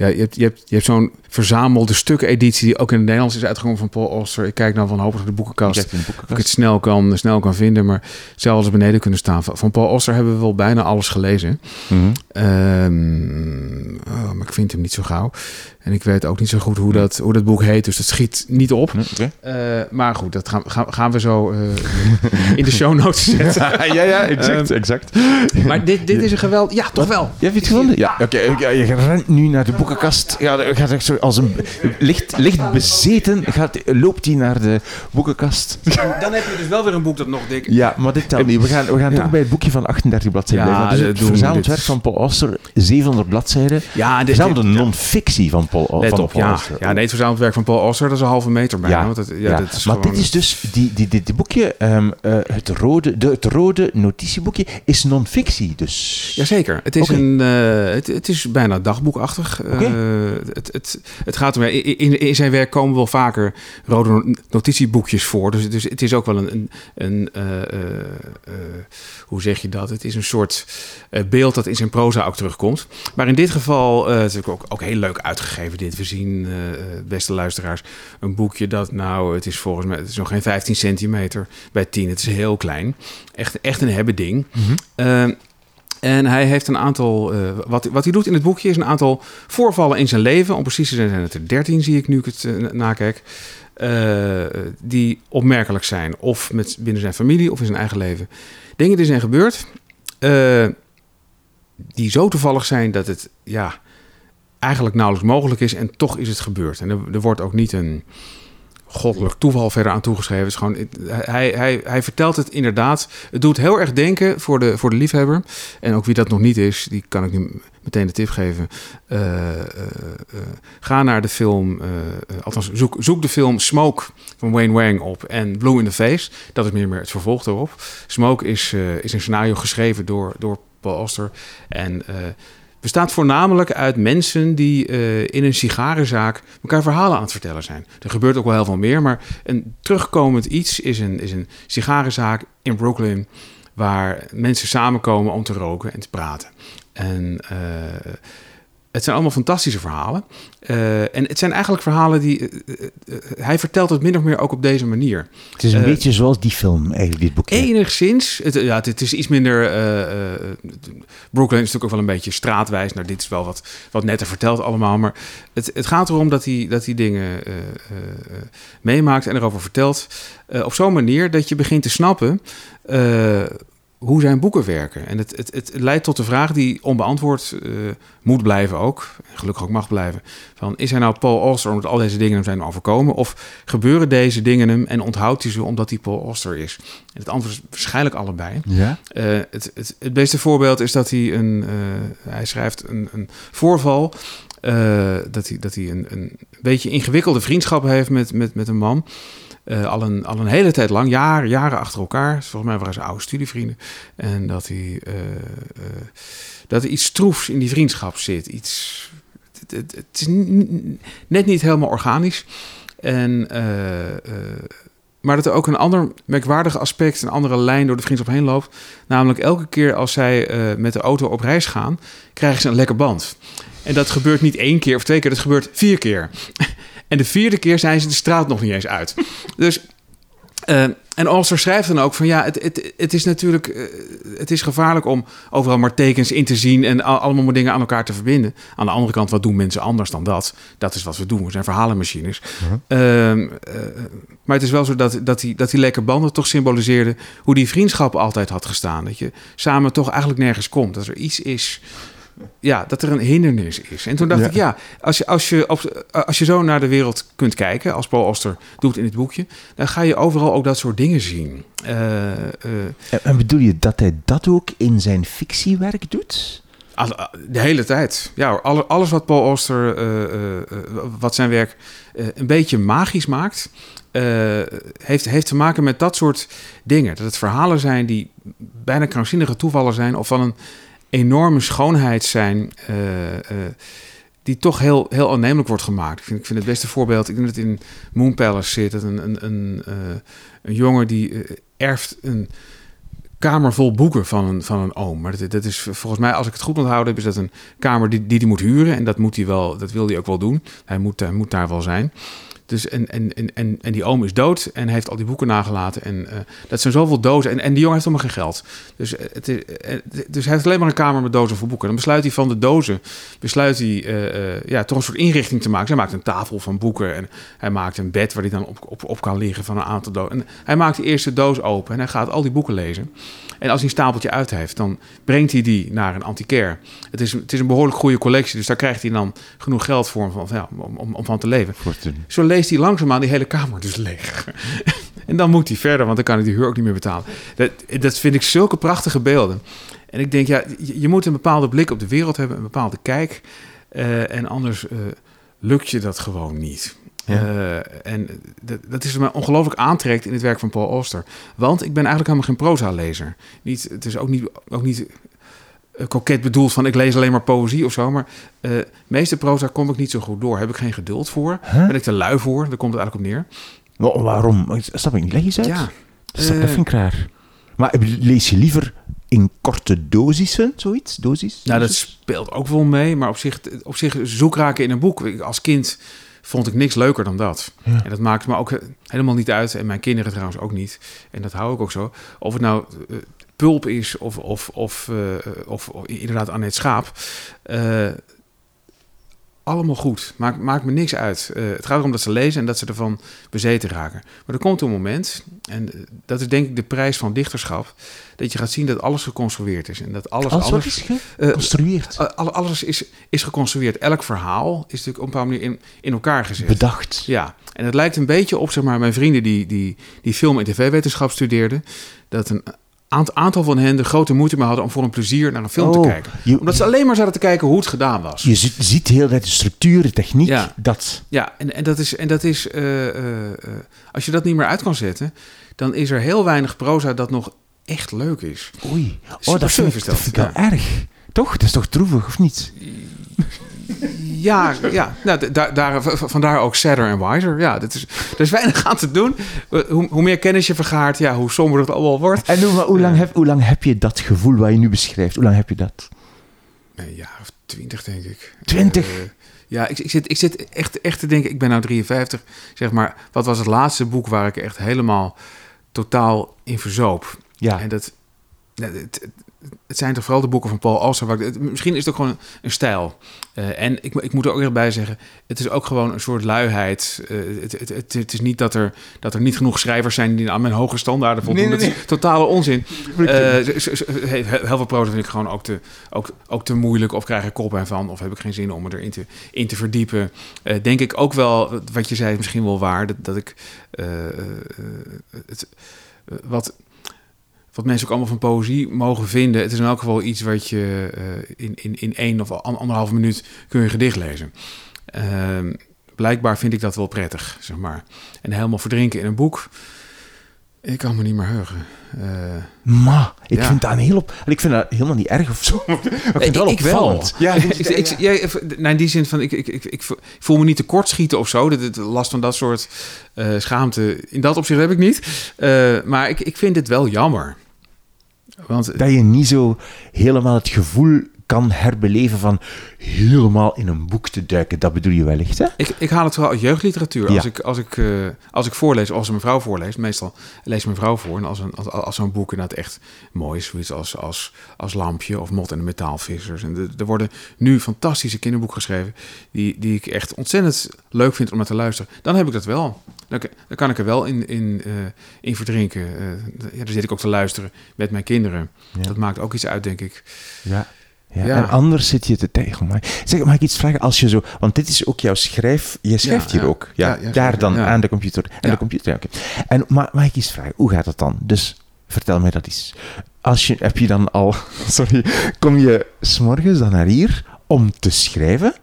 ja, je hebt, je hebt, je hebt zo'n verzamelde stukeditie die ook in het Nederlands is uitgekomen van Paul Oster. Ik kijk dan van hopelijk de boekenkast, de boekenkast. Of ik het snel kan, snel kan vinden, maar zelfs beneden kunnen staan. Van Paul Oster hebben we wel bijna alles gelezen. Mm -hmm. um, oh, maar ik vind hem niet zo gauw. En ik weet ook niet zo goed hoe dat, hoe dat boek heet, dus dat schiet niet op. Okay. Uh, maar goed, dat gaan, gaan, gaan we zo uh, in de show notes [laughs] zetten. ja, ja, exact. Um, exact. Maar dit, dit is een geweld. Ja, toch wel. Je hebt het gevonden? Ja. Oké, okay, je rent nu naar de boekenkast. Ja, gaat echt zo als een licht, licht bezeten, gaat, loopt hij naar de boekenkast. Dan heb je dus wel weer een boek dat nog dik Ja, maar dit telt niet. We gaan, we gaan ja. toch bij het boekje van 38 bladzijden ja, blijven. Dus het verzameld werk van Paul Auster, 700 bladzijden. Ja, dit, verzamelde non-fictie van Paul, Let van op, Paul ja. Auster. Ja, nee, het verzameld werk van Paul Auster, dat is een halve meter bijna. Ja, dat, ja. Dat is maar dit is dus, die, die, die boekje, um, uh, het, rode, de, het rode notitieboekje, is non-fictie. Dus... Jazeker. Het is, okay. een, uh, het, het is bijna dagboekachtig. Okay. Uh, het, het, het gaat er in, in, zijn werk komen wel vaker rode notitieboekjes voor. Dus, dus het is ook wel een, een, een uh, uh, hoe zeg je dat? Het is een soort beeld dat in zijn proza ook terugkomt. Maar in dit geval, het is ook, ook heel leuk uitgegeven dit. We zien, beste luisteraars, een boekje dat nou, het is volgens mij, het is nog geen 15 centimeter bij 10. Het is heel klein. Echt, echt een hebben ding. Mm -hmm. En hij heeft een aantal. Uh, wat, wat hij doet in het boekje is een aantal voorvallen in zijn leven. Om precies te zijn, zijn het er 13, zie ik nu ik het uh, nakijk. Uh, die opmerkelijk zijn. Of met, binnen zijn familie of in zijn eigen leven. Dingen die zijn gebeurd. die zo toevallig zijn dat het ja, eigenlijk nauwelijks mogelijk is. En toch is het gebeurd. En er wordt ook niet een goddelijk toeval verder aan toegeschreven. is gewoon, hij, hij, hij vertelt het inderdaad. Het doet heel erg denken voor de, voor de liefhebber. En ook wie dat nog niet is, die kan ik nu meteen de tip geven. Uh, uh, uh, ga naar de film, althans zoek, zoek de film Smoke van Wayne Wang op en Blue in the Face. Dat is meer, meer het vervolg erop. Smoke is, is een scenario geschreven door, door Paul Auster. En bestaat voornamelijk uit mensen die uh, in een sigarenzaak elkaar verhalen aan het vertellen zijn. Er gebeurt ook wel heel veel meer, maar een terugkomend iets is een, is een sigarenzaak in Brooklyn waar mensen samenkomen om te roken en te praten. En uh, het zijn allemaal fantastische verhalen. Uh, en het zijn eigenlijk verhalen die. Uh, uh, hij vertelt het min of meer ook op deze manier. Het is een beetje zoals die film, eigenlijk, dit boekje. Enigszins. Het, ja, het, het is iets minder. Brooklyn is natuurlijk ook wel een beetje straatwijs. Nou, dit is wel wat, wat netter verteld allemaal. Maar het, het gaat erom dat hij, dat hij dingen meemaakt en erover vertelt. op zo'n manier dat je begint te snappen hoe zijn boeken werken. En het, het, het leidt tot de vraag die onbeantwoord uh, moet blijven ook. En gelukkig ook mag blijven. Van, is hij nou Paul Auster omdat al deze dingen hem zijn overkomen? Of gebeuren deze dingen hem en onthoudt hij ze omdat hij Paul Auster is? En het antwoord is waarschijnlijk allebei. Ja? Uh, het, het, het beste voorbeeld is dat hij een... Uh, hij schrijft een, een voorval... dat hij, dat hij een, een beetje ingewikkelde vriendschap heeft met, met, met een man... Uh, al, een, al een hele tijd lang, jaren, jaren achter elkaar. Volgens mij waren ze oude studievrienden. En dat, hij, uh, uh, dat er iets stroefs in die vriendschap zit. Iets, het, het, het is net niet helemaal organisch. En, maar dat er ook een ander merkwaardig aspect, een andere lijn door de vriendschap heen loopt. Namelijk elke keer als zij met de auto op reis gaan, krijgen ze een lekker band. En dat gebeurt niet één keer of twee keer, dat gebeurt vier keer. En de vierde keer zijn ze de straat nog niet eens uit. Dus, uh, en Alster schrijft dan ook van ja, het, het, het is natuurlijk uh, het is gevaarlijk om overal maar tekens in te zien en al, allemaal maar dingen aan elkaar te verbinden. Aan de andere kant, wat doen mensen anders dan dat? Dat is wat we doen. We zijn verhalenmachines. -huh. uh, maar het is wel zo dat, dat, die, dat die lekker banden toch symboliseerden hoe die vriendschap altijd had gestaan. Dat je samen toch eigenlijk nergens komt. Dat er iets is ja, dat er een hindernis is. En toen dacht Ja. ik, ja, als je, als, je op, als je zo naar de wereld kunt kijken, als Paul Oster doet in het boekje, dan ga je overal ook dat soort dingen zien. Eh, eh, En, en bedoel je dat hij dat ook in zijn fictiewerk doet? de hele tijd. Ja, alles wat Paul Oster, eh, eh, eh, wat zijn werk eh, een beetje magisch maakt, eh, heeft, heeft te maken met dat soort dingen. Dat het verhalen zijn die bijna krankzinnige toevallen zijn of van een enorme schoonheid zijn. eh, eh, die toch heel, heel aannemelijk wordt gemaakt. Ik vind, ik vind het beste voorbeeld, ik denk dat het in Moon Palace zit. Dat een, een, een, eh, een jongen die erft een kamer vol boeken van een, van een oom. Maar dat, dat is volgens mij, als ik het goed onthouden heb, is dat een kamer die, die hij moet huren. En dat, moet hij wel, dat wil hij ook wel doen. Hij moet, hij moet daar wel zijn. Dus en, en, en, en, die oom is dood en heeft al die boeken nagelaten. En eh, dat zijn zoveel dozen. En, en die jongen heeft helemaal geen geld. Dus, eh, het is, eh, dus hij heeft alleen maar een kamer met dozen vol boeken. Dan besluit hij van de dozen, besluit hij eh, eh, ja, toch een soort inrichting te maken. Dus hij maakt een tafel van boeken en hij maakt een bed waar hij dan op, op, op kan liggen van een aantal dozen. En hij maakt de eerste doos open en hij gaat al die boeken lezen. En als hij een stapeltje uit heeft, dan brengt hij die naar een antiquair. Het is, het is een behoorlijk goede collectie, dus daar krijgt hij dan genoeg geld voor om, van, ja, om, om, om van te leven. Zo leest hij langzaamaan die hele kamer dus leeg. [laughs] en dan moet hij verder, want dan kan hij die huur ook niet meer betalen. Dat, dat vind ik zulke prachtige beelden. En ik denk, ja, je, je moet een bepaalde blik op de wereld hebben, een bepaalde kijk. eh, en anders eh, lukt je dat gewoon niet. Ja. Eh, en dat, is wat mij ongelooflijk aantrekt in het werk van Paul Auster. Want ik ben eigenlijk helemaal geen proza-lezer. Niet, het is ook niet, ook niet eh, koket bedoeld van ik lees alleen maar poëzie of zo. Maar eh meeste proza kom ik niet zo goed door. Heb ik geen geduld voor. Huh? Ben ik te lui voor. Daar komt het eigenlijk op neer. Wa- waarom? Snap ik eens uit. Ja. Dat, dat eh, vind ik raar. Maar lees je liever in korte dosissen, zoiets? Dosis? Nou, dat speelt ook wel mee. Maar op zich, op zich zoekraken in een boek. Als kind vond ik niks leuker dan dat. Ja. En dat maakt me ook helemaal niet uit. En mijn kinderen trouwens ook niet. En dat hou ik ook zo. Of het nou eh, pulp is of, of, of, eh, of, of inderdaad Annette Schaap. Allemaal goed. Maakt, maakt me niks uit. Eh, het gaat erom dat ze lezen en dat ze ervan bezeten raken. Maar er komt een moment, en eh, dat is denk ik de prijs van dichterschap, dat je gaat zien dat alles geconstrueerd is. En dat alles, Alles alles is eh, geconstrueerd, Uh, alle- alles is, is geconstrueerd. Elk verhaal is natuurlijk op een bepaalde manier in, in elkaar gezet. bedacht. Ja, en het lijkt een beetje op zeg maar, mijn vrienden die, die, die film- en tv-wetenschap studeerden. Dat een aant- aantal van hen de grote moeite mee hadden om voor een plezier naar een film Oh, te kijken. je- Omdat ze alleen maar zaten te kijken hoe het gedaan was. Je ziet, ziet heel de structuur, de techniek, Ja. dat. Ja, en, en dat is, en dat is eh, eh, eh, als je dat niet meer uit kan zetten, dan is er heel weinig proza dat nog echt leuk is. Oei. Oh, dat vind ik, dat dat, vind ik wel ja. erg. Toch? Dat is toch droevig, of niet? Ja, ja nou, daar, daar, vandaar ook sadder en wiser. Ja, dat is, er is weinig aan te doen. Eh, Hoe, hoe meer kennis je vergaart, ja, hoe somber het allemaal wordt. En hoe, hoe, lang Ja. heb, hoe lang heb je dat gevoel wat je nu beschrijft? Hoe lang heb je dat? Een jaar of twintig, denk ik. 20? Eh, ja, ik, ik, zit, ik zit echt, echt te denken, ik ben nou 53, zeg maar. Wat was het laatste boek waar ik echt helemaal totaal in verzoop? Ja. En dat, dat- het- het zijn toch vooral de boeken van Paul Auster. Misschien is het ook gewoon een stijl. Uh, en ik, ik moet er ook weer bij zeggen, het is ook gewoon een soort luiheid. Uh, het, het, het, het, is niet dat er, dat er niet genoeg schrijvers zijn die aan mijn hoge standaarden voldoen. Nee, nee, nee. Dat is totale onzin. Uh, heel veel proza vind ik gewoon ook te, ook, ook te moeilijk. Of krijg ik kop van, of heb ik geen zin om me erin te, in te verdiepen. denk ik ook wel, wat je zei, misschien wel waar, dat, dat ik het, wat wat mensen ook allemaal van poëzie mogen vinden. Het is in elk geval iets wat je uh, in, in, in één of anderhalve minuut kun je gedicht lezen. Uh, blijkbaar vind ik dat wel prettig, zeg maar. En helemaal verdrinken in een boek. Ik kan me niet meer heugen. Uh, maar ik ja. vind dat een heel op. Ik vind dat helemaal niet erg of zo. [laughs] Ik vind het wel opvallend. Ja, ik, ik, ja, nou, in die zin van ik, ik, ik, ik voel me niet tekort schieten of zo. De, de last van dat soort uh, schaamte. In dat opzicht heb ik niet. Uh, maar ik, ik vind het wel jammer. Want, dat je niet zo helemaal het gevoel kan herbeleven van helemaal in een boek te duiken. Dat bedoel je wellicht, hè? Ik, ik haal het vooral uit jeugdliteratuur. Als, ik, als, ik, uh, als ik voorlees, als een vrouw voorleest, meestal lees mijn vrouw voor. En als, een, als, als zo'n boek inderdaad echt mooi is, zoiets als, als, als Lampje of Mot en de Metaalvissers. En de, er worden nu fantastische kinderboeken geschreven, die, die ik echt ontzettend leuk vind om naar te luisteren. Dan heb ik dat wel. Dan, dan kan ik er wel in, in, uh, in verdrinken. Uh, ja, dan zit ik ook te luisteren met mijn kinderen. Ja. Dat maakt ook iets uit, denk ik. Ja. Ja, En anders zit je te tegen. Maar zeg, mag ik iets vragen? Als je zo, want dit is ook jouw schrijf. Je schrijft hier ook. Ja, daar dan aan de computer. En de computer. Okay. En maar mag ik iets vragen? Hoe gaat het dan? Dus vertel mij dat eens. Als je, heb je dan al, [laughs] sorry, kom je s'morgens dan naar hier om te schrijven?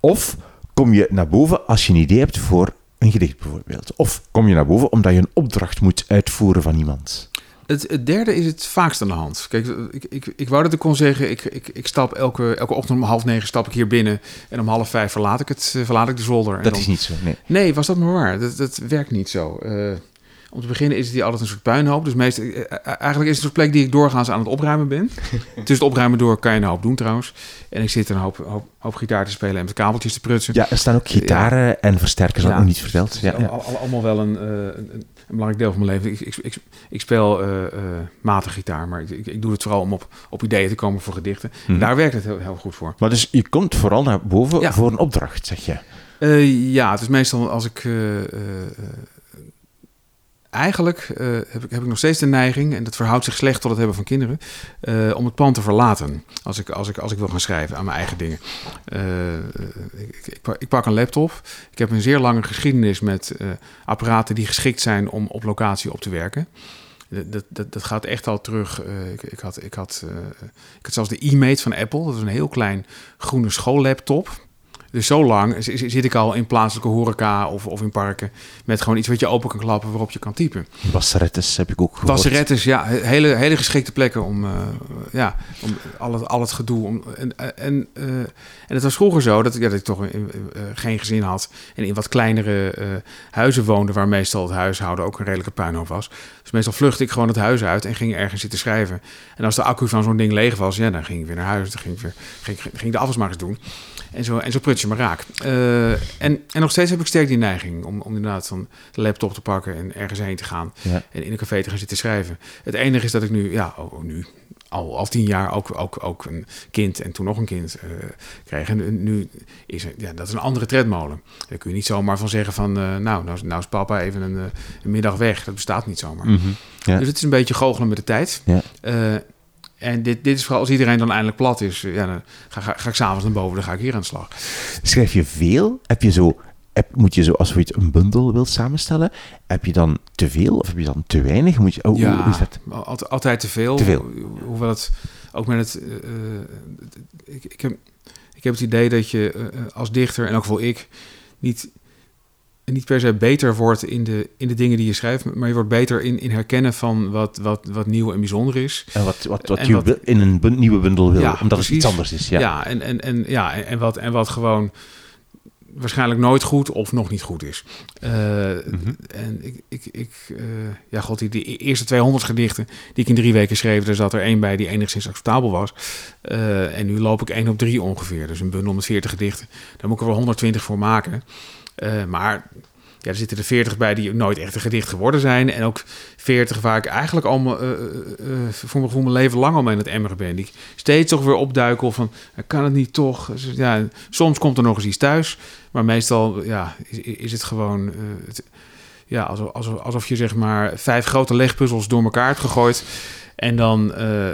Of kom je naar boven als je een idee hebt voor een gedicht bijvoorbeeld? Of kom je naar boven omdat je een opdracht moet uitvoeren van iemand? Het, het, derde is het vaakst aan de hand. Kijk, ik, ik, ik wou dat ik kon zeggen, ik, ik, ik stap elke, elke ochtend om half negen stap ik hier binnen en om half vijf verlaat ik, het, eh, verlaat ik de zolder. En dat is niet zo, nee. Nee, was dat maar waar. Dat, dat werkt niet zo. Uh, om te beginnen is het hier altijd een soort puinhoop. Dus meest, eh, eigenlijk is het een plek die ik doorgaans aan het opruimen ben. Tussen [laughs] het opruimen door kan je een hoop doen trouwens. En ik zit een hoop, hoop, hoop gitaar te spelen en met kabeltjes te prutsen. Ja, er staan ook gitaren en versterkers, ja. ook nog niet verteld. Ja, ja. Allemaal wel een, een, een belangrijk deel van mijn leven. Ik, ik, ik, speel uh, matig gitaar, maar ik, ik, doe het vooral om op, op ideeën te komen voor gedichten. Mm Daar werkt het heel, heel, goed voor. Maar dus je komt vooral naar boven ja. voor een opdracht, zeg je? Uh, ja, het is meestal als ik eigenlijk uh, heb, ik, heb ik nog steeds de neiging, en dat verhoudt zich slecht tot het hebben van kinderen, uh, om het pand te verlaten als ik, als ik, als ik wil gaan schrijven aan mijn eigen dingen. Uh, ik, ik, ik, pak een laptop. Ik heb een zeer lange geschiedenis met apparaten die geschikt zijn om op locatie op te werken. Dat, dat, dat gaat echt al terug. ik, ik, had, ik, had, ik had zelfs de e-mate van Apple. Dat is een heel klein groene schoollaptop dus zo lang zit ik al in plaatselijke horeca of, of in parken met gewoon iets wat je open kan klappen waarop je kan typen. Wasserettes heb ik ook gehoord. Wasserettes, ja. Hele, hele geschikte plekken om, uh, ja, om al, het, al het gedoe. Om, en, en, uh, en het was vroeger zo dat, ja, dat ik toch in, uh, geen gezin had en in wat kleinere huizen woonde waar meestal het huishouden ook een redelijke puinhoop was. Dus meestal vluchtte ik gewoon het huis uit en ging ergens zitten schrijven. En als de accu van zo'n ding leeg was, ja, dan ging ik weer naar huis. Dan ging ik, weer, ging, ging de afwas maar eens doen. En zo, en zo prut je maar raak. Uh, en, en nog steeds heb ik sterk die neiging om, om inderdaad van de laptop te pakken en ergens heen te gaan. Ja. En in een café te gaan zitten schrijven. Het enige is dat ik nu, ja, oh, nu, al, al tien jaar ook, ook, ook een kind en toen nog een kind uh, kreeg. En nu is er, ja, dat is een andere tredmolen. Daar kun je niet zomaar van zeggen van, uh, nou, nou, nou is papa even een, een, middag weg. Dat bestaat niet zomaar. Mm -hmm. ja. Dus het is een beetje goochelen met de tijd. Ja. En dit, dit is vooral als iedereen dan eindelijk plat is. Ja, dan ga, ga, ga ik s'avonds naar boven, dan ga ik hier aan de slag. Schrijf je veel? Heb je zo, heb, moet je zo, als je een bundel wilt samenstellen, heb je dan te veel of heb je dan te weinig? Moet je, oh, ja, hoe is dat? Altijd, altijd te veel. Te veel. Hoewel het ook met het. Uh, ik, ik, heb, ik heb het idee dat je uh, als dichter, en ook wel ik, niet niet per se beter wordt in de, in de dingen die je schrijft, maar je wordt beter in, in herkennen van wat, wat, wat nieuw en bijzonder is. En wat, wat, wat je wat, in een nieuwe bundel wil, ja, omdat precies. het iets anders is. Ja, ja en, en, en, ja, en, wat, en wat gewoon waarschijnlijk nooit goed of nog niet goed is. Uh, mm-hmm. En ik, ik, ik uh, ja, god, die, die eerste 200 gedichten die ik in drie weken schreef, er zat er één bij die enigszins acceptabel was. Uh, en nu loop ik één op drie ongeveer. Dus een bundel met 40 gedichten. Daar moet ik er wel 120 voor maken. Uh, maar ja, er zitten er 40 bij die nooit echt een gedicht geworden zijn. En ook 40 waar ik eigenlijk al uh, uh, voor, mijn, voor mijn leven lang al mee het emmeren ben. Die steeds toch weer opduikel van, kan het niet toch? Ja, soms komt er nog eens iets thuis. Maar meestal ja, is, het gewoon... Ja, alsof, alsof je zeg maar vijf grote legpuzzels door elkaar hebt gegooid. En dan uh,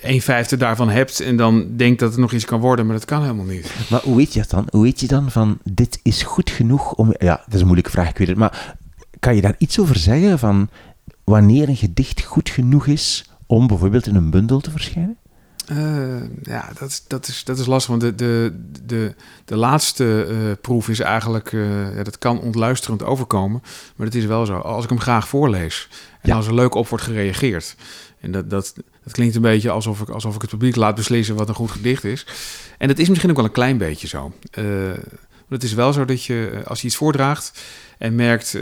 een vijfde daarvan hebt. En dan denkt dat het nog iets kan worden. Maar dat kan helemaal niet. [laughs] Maar hoe weet je dat dan? Hoe weet je dan van dit is goed genoeg om. Ja, dat is een moeilijke vraag, ik weet het. Maar kan je daar iets over zeggen van wanneer een gedicht goed genoeg is om bijvoorbeeld in een bundel te verschijnen? Uh, ja, dat, dat, is, dat is lastig. Want de, de, de, de laatste uh, proef is eigenlijk... Uh, ja, dat kan ontluisterend overkomen. Maar het is wel zo. Als ik hem graag voorlees... en ja. als er leuk op wordt gereageerd... en dat, dat, dat klinkt een beetje alsof ik, alsof ik het publiek laat beslissen... wat een goed gedicht is. En dat is misschien ook wel een klein beetje zo. het is wel zo dat je, als je iets voordraagt... en merkt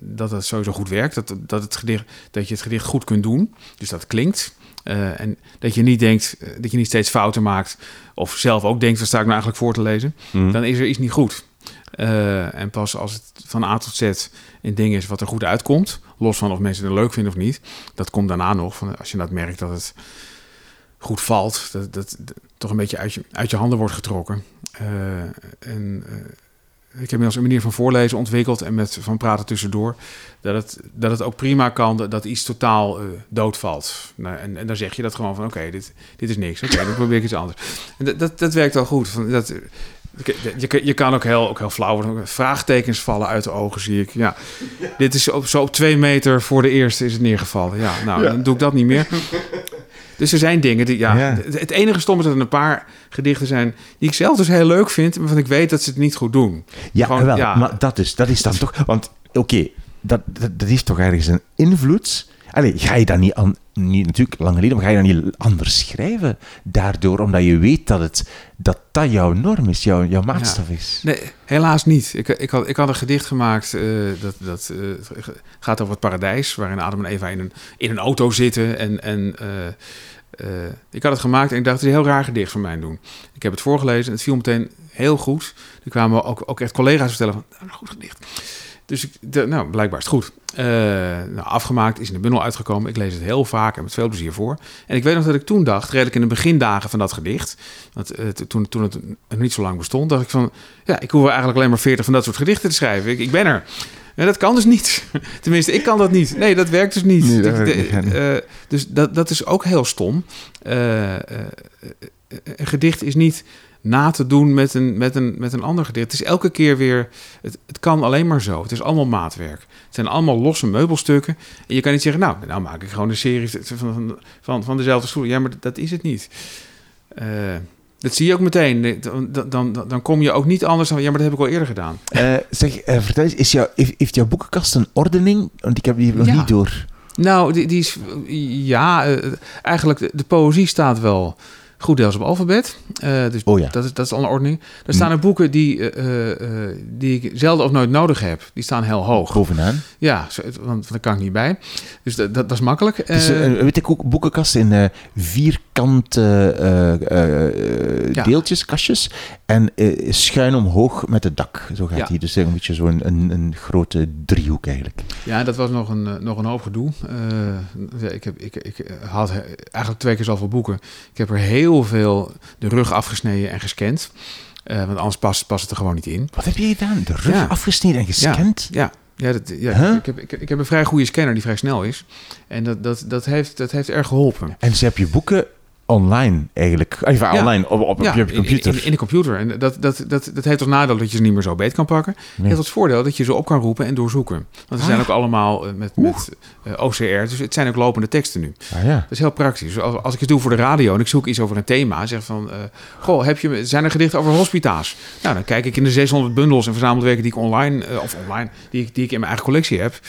dat het sowieso goed werkt... Dat, dat, het gedicht, dat je het gedicht goed kunt doen... dus dat klinkt... Uh, en dat je niet denkt, uh, dat je niet steeds fouten maakt. Of zelf ook denkt, wat sta ik nou eigenlijk voor te lezen? Mm. Dan is er iets niet goed. Uh, en pas als het van A tot Z een ding is wat er goed uitkomt, los van of mensen het leuk vinden of niet, dat komt daarna nog. Van als je dat merkt dat het goed valt, dat, dat, toch een beetje uit je, uit je handen wordt getrokken. en ik heb inmiddels een manier van voorlezen ontwikkeld en met van praten tussendoor. Dat het, dat het ook prima kan dat, iets totaal uh, doodvalt. Nou, en, dan zeg je dat gewoon van oké, dit, dit is niks. Oké, dan probeer ik iets anders. En dat, dat, dat werkt wel goed. Van, dat, je, je kan ook heel, ook heel flauw worden. Vraagtekens vallen uit de ogen, zie ik. Ja, dit is op, zo op twee meter voor de eerste is het neergevallen. Ja, nou, ja. dan doe ik dat niet meer. Dus er zijn dingen die, ja, ja. Het enige stom is dat er een paar gedichten zijn die ik zelf dus heel leuk vind, maar van ik weet dat ze het niet goed doen. Ja, Gewoon, wel, ja. maar dat is, dat is dan toch, want oké, okay, dat, dat, dat is toch ergens een invloed. Allee, ga je dan niet, aan, niet natuurlijk lang geleden, maar ga je dan niet anders schrijven daardoor, omdat je weet dat het, dat, dat jouw norm is, jouw, jouw maatstaf is? Nee, helaas niet. Ik, ik, had, ik had een gedicht gemaakt uh, dat, dat uh, gaat over het paradijs, waarin Adam en Eva in een, in een auto zitten en, en uh, uh, ik had het gemaakt en ik dacht, het is een heel raar gedicht van mij doen. Ik heb het voorgelezen en het viel meteen heel goed. Er kwamen ook, ook echt collega's vertellen van, nou, goed gedicht. Dus ik, de, nou, blijkbaar is het goed. Uh, nou, afgemaakt, is in de bundel uitgekomen. Ik lees het heel vaak en met veel plezier voor. En ik weet nog dat ik toen dacht, redelijk in de begindagen van dat gedicht... want uh, toen, toen het niet zo lang bestond, dacht ik van... ja, ik hoef eigenlijk alleen maar veertig van dat soort gedichten te schrijven. Ik, ik ben er. En dat kan dus niet. [laughs] Tenminste, ik kan dat niet. Nee, dat werkt dus niet. Nee, dat de, niet uh, dus dat, dat is ook heel stom. een gedicht is niet na te doen met een, met een, met een ander gedicht. Het is elke keer weer, het, het kan alleen maar zo. Het is allemaal maatwerk. Het zijn allemaal losse meubelstukken. En je kan niet zeggen, nou, nou maak ik gewoon een serie van, van, van dezelfde stoel. Ja, maar dat is het niet. Uh, dat zie je ook meteen. Dan, dan, dan kom je ook niet anders dan, ja, maar dat heb ik al eerder gedaan. Uh, zeg, uh, vertel eens, is jou, heeft, jouw boekenkast een ordening? Want ik heb die nog ja. niet door. Nou, die, die is, ja, eigenlijk de, de poëzie staat wel goed deels op alfabet. Uh, dus oh ja. dat, is, dat is al een ordening. Er staan er boeken die, uh, uh, die ik zelden of nooit nodig heb. Die staan heel hoog. Bovenaan? Ja, want, daar kan ik niet bij. Dus dat, dat, dat is makkelijk. Dus, weet ik ook, boekenkast in vierkante ja. deeltjes, kastjes. En schuin omhoog met het dak. Zo gaat ja. hij. Dus een beetje zo'n een, een grote driehoek eigenlijk. Ja, dat was nog een, nog een hoop gedoe. ik, heb, ik, ik had eigenlijk twee keer zoveel boeken. Ik heb er heel heel veel de rug afgesneden en gescand. Uh, want anders past, past het er gewoon niet in. Wat heb je gedaan? De rug ja. afgesneden en gescand? Ja, ja. ja, dat, ja huh? ik, heb, ik, ik, heb een vrij goede scanner die vrij snel is. En dat, dat, dat, heeft, dat heeft erg geholpen. En ze heb je boeken online eigenlijk. Even ja. online op, op, ja, op je computer. In, in, in, de computer. En dat, dat, dat, dat heeft als nadeel dat je ze niet meer zo beet kan pakken. Nee. Het heeft als voordeel dat je ze op kan roepen en doorzoeken. Want ze zijn ook allemaal uh, met, met uh, OCR. Dus het zijn ook lopende teksten nu. Ah, ja. Dat is heel praktisch. Dus als, als ik het doe voor de radio en ik zoek iets over een thema. Zeg van, uh, goh, heb je, zijn er gedichten over hospita's? Nou, dan kijk ik in de 600 bundels en verzamelwerken die ik online, of online, die ik, die ik in mijn eigen collectie heb.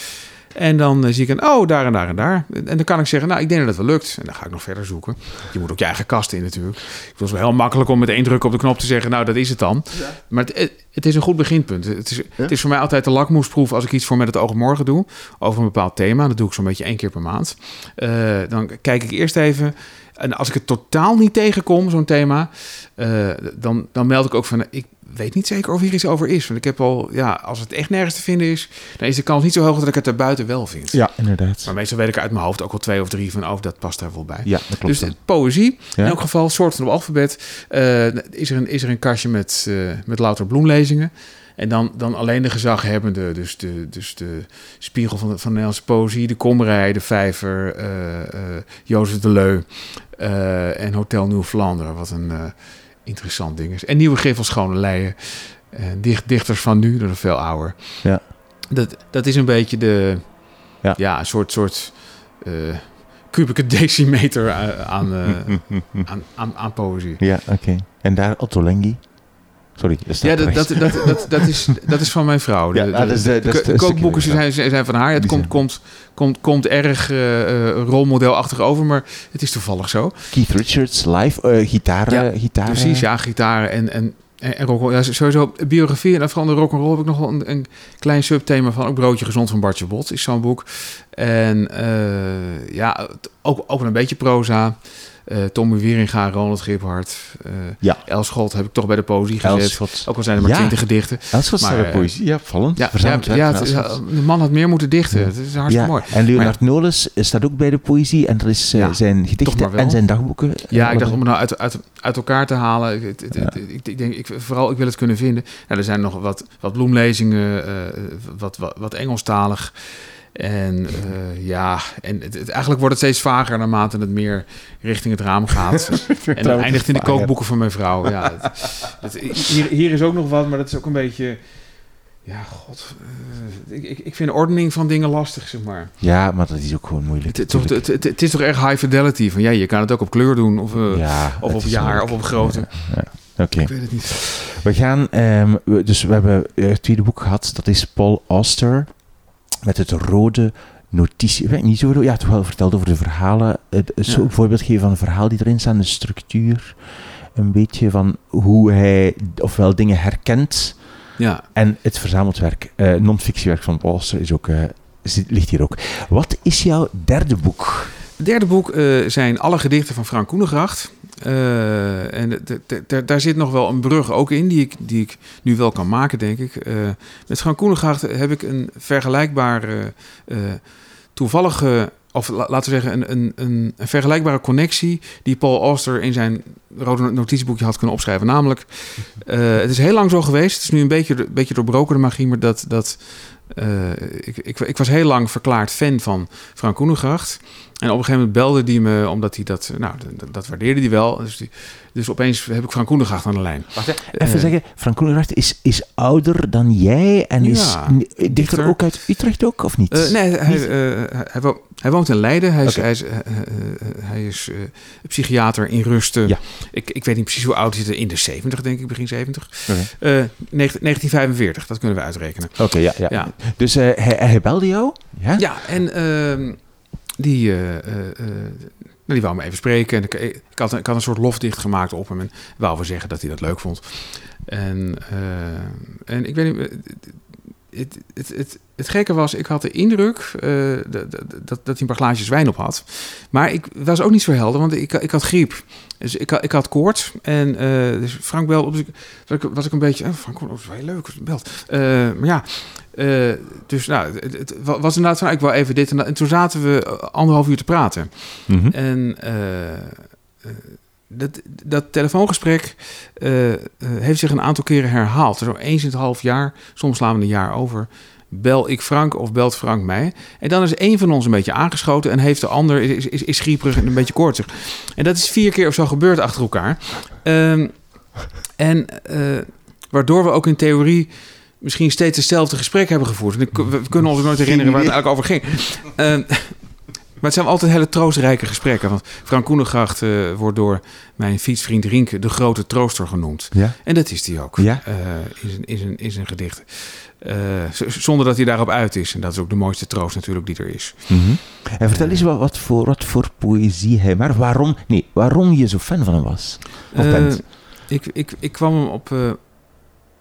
En dan uh, zie ik een, oh, daar en daar en daar. En dan kan ik zeggen, nou, ik denk dat het wel lukt. En dan ga ik nog verder zoeken. Je moet ook je eigen kast in natuurlijk. Het was wel heel makkelijk om met één druk op de knop te zeggen, nou, dat is het dan. Ja. Maar het, het, is een goed beginpunt. Het is, ja? het is voor mij altijd de lakmoesproef als ik iets voor met het oog morgen doe. Over een bepaald thema. Dat doe ik zo'n beetje één keer per maand. Uh, dan kijk ik eerst even... En als ik het totaal niet tegenkom, zo'n thema, uh, dan, dan meld ik ook van... Ik, weet niet zeker of hier iets over is. Want ik heb al, ja, als het echt nergens te vinden is, dan is de kans niet zo hoog dat ik het er buiten wel vind. Ja, inderdaad. Maar meestal weet ik uit mijn hoofd ook wel twee of drie van, oh, dat past daar wel bij. Ja, dat klopt. Dus dan. poëzie, Ja. in elk geval, soort van op alfabet. eh, is, er een, is er een kastje met, eh, met louter bloemlezingen. En dan, dan alleen de gezaghebbende, dus de, dus de spiegel van de, van de Nederlandse poëzie, de Komrij, de Vijver, eh Jozef de Leu en Hotel Nieuw-Vlaanderen, wat een interessant ding is. En Nieuwe Griffel Schone Leien, eh, dicht, dichters van nu, dat is veel ouder. Ja. Dat, dat is een beetje de, Ja. ja, een soort, soort eh, kubieke decimeter aan, aan, eh, [laughs] aan, aan, aan poëzie. Ja, oké. En daar Otto Lengi. Sorry, dat Ja, dat, dat, dat, dat, dat, is, [laughs] dat is van mijn vrouw. Ja, De, ah, dat is de- dat is de de kookboeken zijn, zijn van haar. Het komt, komt, komt, komt erg eh, eh, rolmodelachtig over, maar het is toevallig zo. Keith Richards, live, eh gitaren. Ja, gitaren. Precies, ja, gitaren en, en, en, en rock. Ja, sowieso biografie en vooral de rock and roll heb ik nog wel een, een klein subthema van. Ook Broodje Gezond van Bartje Bot is zo'n boek. En eh, ja, ook, ook een beetje proza. Eh Tommy Wieringa, Ronald Giphart. eh Ja. Elschot heb ik toch bij de poëzie gezet. Elschot. Ook al zijn er maar Ja. twintig gedichten. Elschot staat eh, poëzie. Ja, vallend. Ja, ja, ja, het de man had meer moeten dichten. Het is hartstikke Ja, mooi. en Leonard Maar Nolens staat ook bij de poëzie. En dat is zijn gedichten en zijn dagboeken. Ja, ik dacht om het nou uit, uit, uit elkaar te halen. Ik, ik, ik denk, ik, vooral, ik wil het kunnen vinden. Nou, er zijn nog wat, wat bloemlezingen, wat, wat, wat Engelstalig. En eh, ja, en het, het- eigenlijk wordt het steeds vager naarmate het meer richting het raam gaat. [laughs] en dan eindigt in de kookboeken van mijn vrouw. Ja, het- het- hier, hier is ook nog wat, maar dat is ook een beetje... Ja, god. eh, ik, ik, ik vind de ordening van dingen lastig, zeg maar. Ja, maar dat is ook gewoon moeilijk. Het, het, toch- is toch erg high fidelity. Van ja, je kan het ook op kleur doen. Of, eh, ja, of op jaar, of op grootte. Ja, ja. Oké. Ik weet het niet. We gaan, ehm, we- dus we hebben het tweede boek gehad, dat is Paul Auster met het rode notitie. Ik weet niet zo, ja, toch wel verteld over de verhalen. Het, zo Ja. een voorbeeld geven van een verhaal die erin staat, de structuur. Een beetje van hoe hij ofwel dingen herkent. Ja, En het verzameld werk, eh non-fictiewerk van Paul Auster is ook, eh, zit- ligt hier ook. Wat is jouw derde boek? Het derde boek eh, zijn alle gedichten van Frank Koenegracht. Eh, en daar zit nog wel een brug ook in, die ik, die ik nu wel kan maken, denk ik. Eh, met Frank Koenegracht heb ik een vergelijkbare, eh, toevallige, of la- laten we zeggen, een, een, een, een vergelijkbare connectie die Paul Auster in zijn rode notitieboekje had kunnen opschrijven. Namelijk, [laughs] het is heel lang zo geweest, het is nu een beetje, een beetje doorbroken de magie, maar dat... dat ik, ik, ik was heel lang verklaard fan van Frank Koenegracht. En op een gegeven moment belde hij me, omdat hij dat, nou, dat, dat waardeerde hij wel. Dus, die, dus opeens heb ik Frank Koenegracht aan de lijn. Even Eh, zeggen, Frank Koenegracht is, is ouder dan jij en is Ja, n- dichter dichter. ook uit Utrecht ook, of niet? Eh, nee, hij, eh, hij, wo- hij woont in Leiden. Hij is, hij is, hij is psychiater in rusten. Ja. Ik, ik weet niet precies hoe oud hij is. In de 70, denk ik, begin 70. Oké. Eh, 19 1945, dat kunnen we uitrekenen. Oké, ja, ja. Ja. Dus hij, hij belde jou? Ja? Ja, en ehm, die, eh, eh, eh, die wou me even spreken. En ik, ik, had, een- soort lofdicht gemaakt op hem. En wou wel zeggen dat hij dat leuk vond. En, en ik weet niet... eh, Het, het, het, het gekke was, ik had de indruk eh, dat, dat, dat hij een paar glaasjes wijn op had. Maar ik was ook niet zo helder, want ik, ik had griep. Dus ik, had- ik had koorts. En eh, dus Frank belde op. Dus ik, was ik, was ik een beetje... Oh, Frank, dat is wel heel leuk. Belt. Eh, maar ja, eh, dus nou, het, het was inderdaad van, ik wil even dit en dat. En toen zaten we anderhalf uur te praten. Mhm. En eh, eh, dat, dat telefoongesprek eh, eh, heeft zich een aantal keren herhaald. Zo eens in het half jaar, soms slaan we een jaar over. Bel ik Frank of belt Frank mij? En dan is één van ons een beetje aangeschoten en heeft de ander is, is, is schieperig en een beetje koortsig. En dat is vier keer of zo gebeurd achter elkaar. Ehm, en eh, waardoor we ook in theorie misschien steeds hetzelfde gesprek hebben gevoerd. We, kunnen ons nooit herinneren waar het eigenlijk over ging. Ehm, maar het zijn altijd hele troostrijke gesprekken. Want Frank Koenengracht eh, wordt door mijn fietsvriend Rienke de grote trooster genoemd. Ja. En dat is hij ook Ja. eh, in, zijn, in, zijn, in zijn gedichten. Eh, zonder dat hij daarop uit is. En dat is ook de mooiste troost natuurlijk die er is. Mhm. En vertel eens wat, wat, voor, wat voor poëzie hij maar waarom, nee, waarom je zo fan van hem was. Of Eh, bent. ik, ik, ik kwam hem op, eh,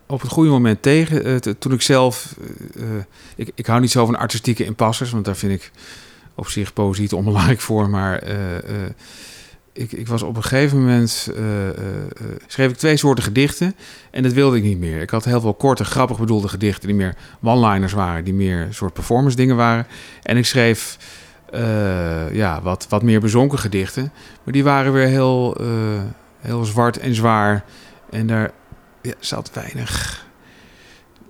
op het goede moment tegen. eh, toen ik zelf... eh, eh, ik, ik hou niet zo van artistieke impasses. Want daar vind ik op zich poëzie te onbelangrijk voor. Maar eh, eh, ik, ik was op een gegeven moment, eh, schreef ik twee soorten gedichten en dat wilde ik niet meer. Ik had heel veel korte, grappig bedoelde gedichten die meer one-liners waren, die meer soort performance dingen waren. En ik schreef ja, wat, wat meer bezonken gedichten, maar die waren weer heel, heel zwart en zwaar. En daar ja, zat weinig.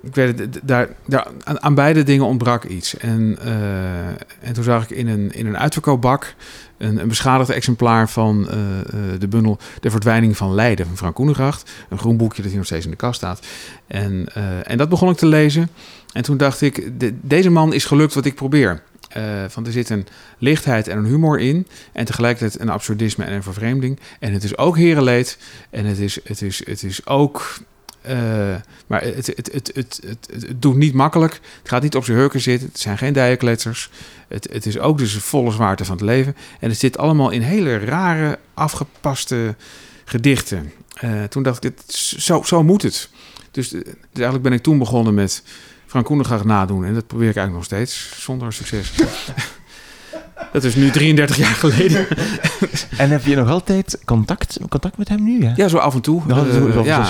Ik weet het, daar, daar, aan, beide dingen ontbrak iets. En, eh, en toen zag ik in een, in een uitverkoopbak een, een beschadigd exemplaar van eh, eh, de bundel De Verdwijning van Leiden van Frank Koenegracht. Een groen boekje dat hier nog steeds in de kast staat. En, en dat begon ik te lezen. En toen dacht ik, de- deze man is gelukt wat ik probeer. Eh, van er zit een lichtheid en een humor in. En tegelijkertijd een absurdisme en een vervreemding. En het is ook herenleed. En het is, het is, het is ook. Eh, maar het, het, het, het, het, doet niet makkelijk. Het gaat niet op zijn hurken zitten. Het zijn geen dijenkletsers. Het, het is ook dus volle zwaarte van het leven. En het zit allemaal in hele rare, afgepaste gedichten. Eh, toen dacht ik, dit, zo, moet het. Dus, eh, dus eigenlijk ben ik toen begonnen met Frank Koenengracht nadoen. En dat probeer ik eigenlijk nog steeds, zonder succes. [laughs] dat is nu 33 jaar geleden. [laughs] En heb je nog altijd contact, contact met hem nu? Ja. Ja, zo af en toe. Ja,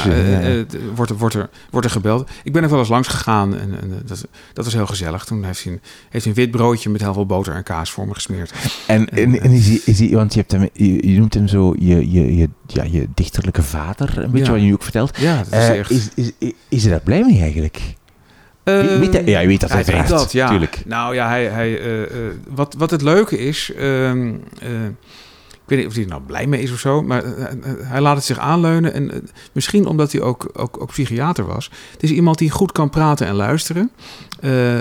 Eh, eh, eh, wordt, er, wordt, er, wordt er gebeld. Ik ben er wel eens langs gegaan en, en eh, dat, dat was heel gezellig. Toen heeft hij, een, heeft hij een wit broodje met heel veel boter en kaas voor me gesmeerd. En, en, en is, hij, is hij, want je, hebt hem, je, je noemt hem zo je, je, je, ja, je dichterlijke vader, een beetje Ja. wat je nu ook vertelt. Ja, dat is Eh, echt... is, is, is, is hij daar blij mee eigenlijk? Eh, hij- ja, je weet dat hij weet uiteraard, dat, ja. tuurlijk. Nou ja, hij, hij, eh, eh, wat, wat het leuke is... ehm, eh, ik weet niet of hij er nou blij mee is of zo, maar hij laat het zich aanleunen. En misschien omdat hij ook, ook, ook psychiater was. Het is iemand die goed kan praten en luisteren.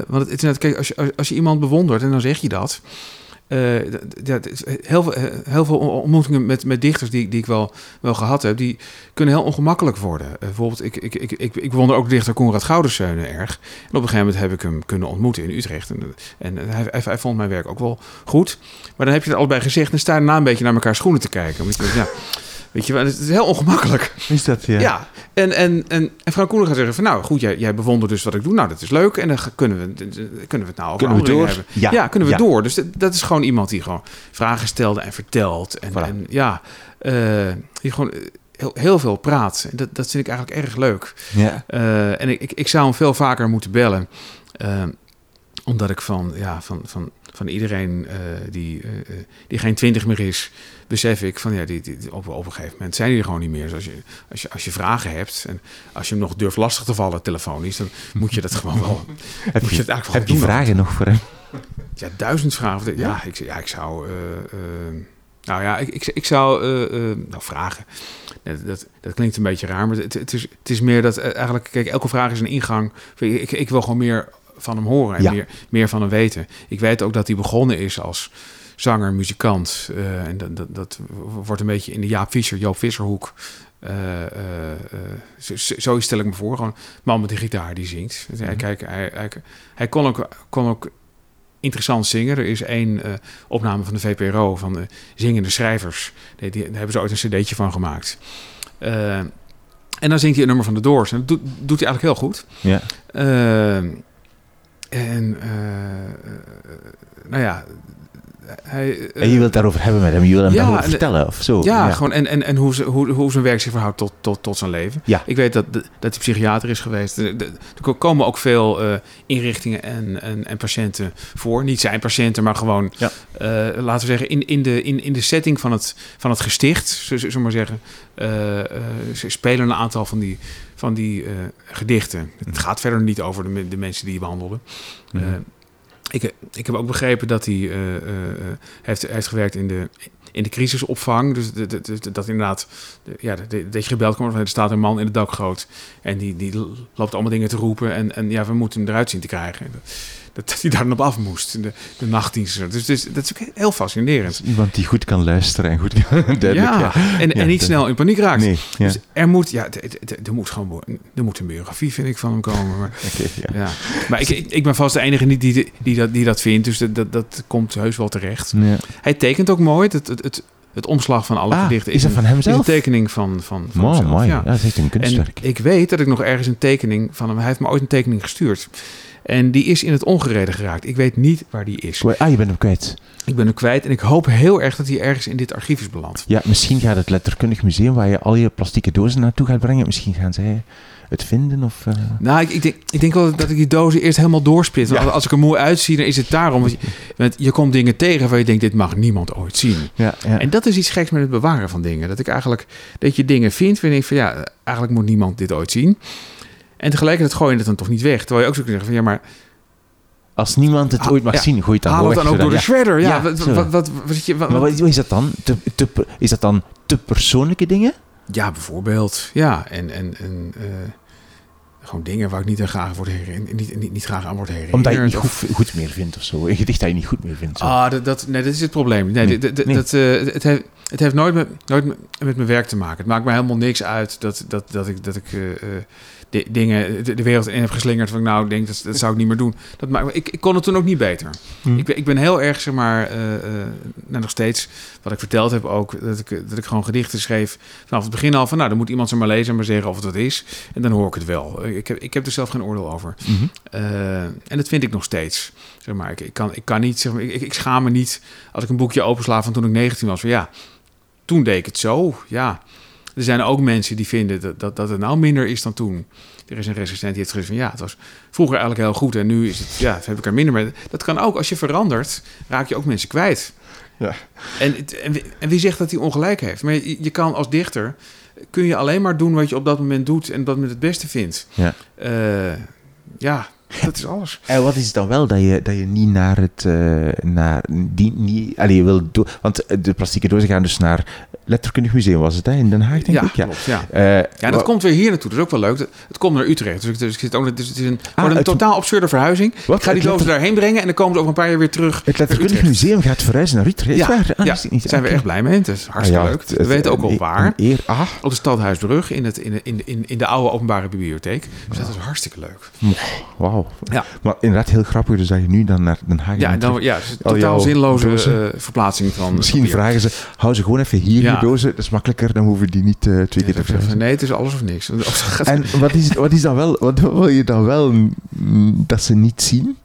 Want het, het is net, kijk, als je, als, als je iemand bewondert en dan zeg je dat. Eh, heel, veel, heel veel ontmoetingen met, met dichters die, die ik wel, wel gehad heb, die kunnen heel ongemakkelijk worden. Eh, bijvoorbeeld, ik, ik, ik, ik, ik bewonder ook dichter Konrad Goudenseune erg. En op een gegeven moment heb ik hem kunnen ontmoeten in Utrecht. En, en hij, hij, vond mijn werk ook wel goed. Maar dan heb je het allebei gezegd en sta daarna een beetje naar elkaar schoenen te kijken. Ja, weet je wel, het is heel ongemakkelijk. Is dat, Ja, en, en, en, en Frank Koenen gaat zeggen van... nou goed, jij, jij bewondert dus wat ik doe. Nou, dat is leuk. En dan kunnen we, kunnen we het nou over Kunnen we door? hebben. Ja. Ja, kunnen we Ja. door. Dus dat, dat is gewoon iemand die gewoon vragen stelde en vertelt. En, Voilà. en ja, eh, die gewoon eh, heel, heel veel praat. Dat, dat vind ik eigenlijk erg leuk. Ja. Eh, en ik, ik, ik zou hem veel vaker moeten bellen. Omdat ik van, ja, van, van, van iedereen eh, die, eh, eh, die geen twintig meer is, besef ik van ja, die, die, op, op een gegeven moment zijn die er gewoon niet meer. Dus als je, als je, als je vragen hebt en als je hem nog durft lastig te vallen telefonisch, dan moet je dat [laughs] gewoon wel. Heb moet je, het eigenlijk wel heb je doen dan. vragen nog voor hem? Ja, duizend vragen. Ja, ik, ja, ik zou. nou ja, ik, ik, ik zou. nou, vragen. Dat, dat, dat klinkt een beetje raar, maar het, het, is, het is meer dat eigenlijk. Kijk, elke vraag is een ingang. Ik, ik wil gewoon meer van hem horen en Ja. meer, meer van hem weten. Ik weet ook dat hij begonnen is als zanger, muzikant. eh, en dat, dat, dat wordt een beetje in de Jaap Visser, Joop Visserhoek. eh, eh, zo, stel ik me voor. Gewoon man met een gitaar die zingt. Hij, Mhm. kijk, hij, hij, hij kon, ook, kon ook interessant zingen. Er is één opname van de VPRO van de zingende schrijvers. Die, die, daar hebben ze ooit een cd'tje van gemaakt. En dan zingt hij een nummer van de Doors. En dat doet, doet hij eigenlijk heel goed. Ja. En eh, eh, nou ja, hij... eh, En je wilt daarover hebben met hem, je wil hem Ja, daarover en- vertellen of zo. ja, gewoon en, en, en hoe, ze, hoe, hoe zijn werk zich verhoudt tot, tot, tot zijn leven. Ja. Ik weet dat, dat hij psychiater is geweest. Er, komen ook veel inrichtingen en, en, en patiënten voor. Niet zijn patiënten, maar gewoon, Ja. laten we zeggen, in, in, de, in, in de setting van het, van het gesticht, zullen we maar zeggen, ze spelen een aantal van die, van die eh, gedichten. Het gaat verder niet over de, de mensen die hij behandelde. Mhm. Eh, ik, ik heb ook begrepen dat hij eh, heeft, heeft gewerkt in de, in de crisisopvang. Dus dat, inderdaad, de- ja, dat, dat je gebeld komt, er staat een man in het dakgoot. En die, die loopt allemaal dingen te roepen. En, en ja, we moeten hem eruit zien te krijgen. Dat, hij daar dan op af moest, de, de nachtdiensten. Dus, dus dat is ook heel fascinerend. Iemand die goed kan luisteren en goed kan... [laughs] duidelijk, Ja, en, Ja, en niet snel in paniek raakt. Nee, ja. Dus er moet, ja, er moet gewoon er moet een biografie, vind ik, van hem komen. Maar [laughs] ja. Ja, maar ik, ik, ben vast de enige niet die, die, die, dat, die dat vindt. Dus dat, dat, dat komt heus wel terecht. Ja. Hij tekent ook mooi. Het, het, het, het omslag van alle Ah, gedichten is dat van een, hem is een tekening van, van, van Mooi, hemzelf, mooi. Ja. Dat is echt een En ik weet dat ik nog ergens een tekening van hem... Hij heeft me ooit een tekening gestuurd. En die is in het ongereden geraakt. Ik weet niet waar die is. Ah, je bent hem kwijt. Ik ben hem kwijt en ik hoop heel erg dat hij ergens in dit archief is beland. Ja, misschien gaat het letterkundig museum waar je al je plastieke dozen naartoe gaat brengen, misschien gaan zij het vinden? Of, uh... Nou, ik, ik, denk, ik denk wel dat ik die dozen eerst helemaal doorspit. Ja. Als ik er mooi uitzie, dan is het daarom. Want je, je komt dingen tegen waar je denkt, dit mag niemand ooit zien. Ja, ja. En dat is iets geks met het bewaren van dingen. Dat ik eigenlijk, dat je dingen vindt, vind ik van ja, eigenlijk moet niemand dit ooit zien. En tegelijkertijd gooi je het dan toch niet weg. Terwijl je ook zo kunt zeggen van ja, maar als niemand het ooit mag ja. zien, gooi het dan Haal het dan ook door de shredder. Ja, ja wat, wat, wat, maar wat is dat dan? Te, te, is dat dan te persoonlijke dingen? Ja, bijvoorbeeld. Ja, en, en, en uh, gewoon dingen waar ik niet, graag, word herinnerd, niet, niet, niet graag aan word herinnerd. Omdat je het niet goed, goed, meer vindt of zo. Een gedicht dat je niet goed meer vindt. Zo. Ah, dat, dat, nee, dat is het probleem. Nee, nee. Dat, nee. dat, uh, het, heeft, het heeft nooit met, nooit met mijn werk te maken. Het maakt me helemaal niks uit dat, dat, dat ik... Dat ik uh, de, dingen de, de, wereld in heb geslingerd. Van nou, ik denk dat, dat zou ik niet meer doen. Dat maakt, ik, ik kon het toen ook niet beter. Hmm. Ik, ik ben heel erg, zeg maar, uh, uh, nou, nog steeds wat ik verteld heb ook, dat ik, dat ik gewoon gedichten schreef vanaf het begin al van, nou, dan moet iemand ze maar lezen en maar zeggen of het wat is. En dan hoor ik het wel. Ik heb, ik heb er zelf geen oordeel over. Mm-hmm. Uh, en dat vind ik nog steeds. Zeg maar, ik, ik kan, ik kan niet, zeg maar, ik, ik schaam me niet als ik een boekje opensla van toen ik 19 was. Van ja, toen deed ik het zo. Ja, er zijn ook mensen die vinden dat, dat, dat het nou minder is dan toen. Er is een resistent die heeft gezegd van ja, het was vroeger eigenlijk heel goed en nu is het, ja, heb ik er minder mee. Dat kan ook, als je verandert, raak je ook mensen kwijt. Ja. En, en, en wie zegt dat hij ongelijk heeft? Maar je, je, kan als dichter, kun je alleen maar doen wat je op dat moment doet en dat moment het beste vindt. Ja. Uh, ja, [laughs] dat is alles. En wat is het dan wel dat je, dat je niet naar het. Uh, naar die, niet, allee, je wil. Want de plastieke dozen gaan dus naar Letterkundig Museum, was het hè? in Den Haag, denk ja, ik? Ja, klopt, ja. Uh, ja, dat komt weer hier naartoe. Dat is ook wel leuk. Het komt naar Utrecht. Dus, dus, zit ook, dus het is een, ah, een totaal absurde verhuizing. Wat? Ik ga die dozen letter... daarheen brengen en dan komen ze over een paar jaar weer terug. Het Letterkundig Museum gaat verhuizen naar Utrecht. Ja, waar? Ah, ja. Niet, daar zijn we echt blij mee. Het is hartstikke ah, ja, leuk. We weten ook al waar. Eer, ah. Op de Stadhuisbrug in, het, in, in, in, in de oude openbare bibliotheek. Dus dat is hartstikke leuk. Wauw. Ja. Maar inderdaad heel grappig dus dat je nu dan naar Den Haag Ja, dan, ja totaal zinloze uh, verplaatsing van Misschien papier. vragen ze, hou ze gewoon even hier, ja. die dozen. Dat is makkelijker, dan hoeven die niet uh, twee keer te verhuizen. Nee, het is alles of niks. [laughs] en wat is, wat is dan wel, wat wil je dan wel dat ze niet zien?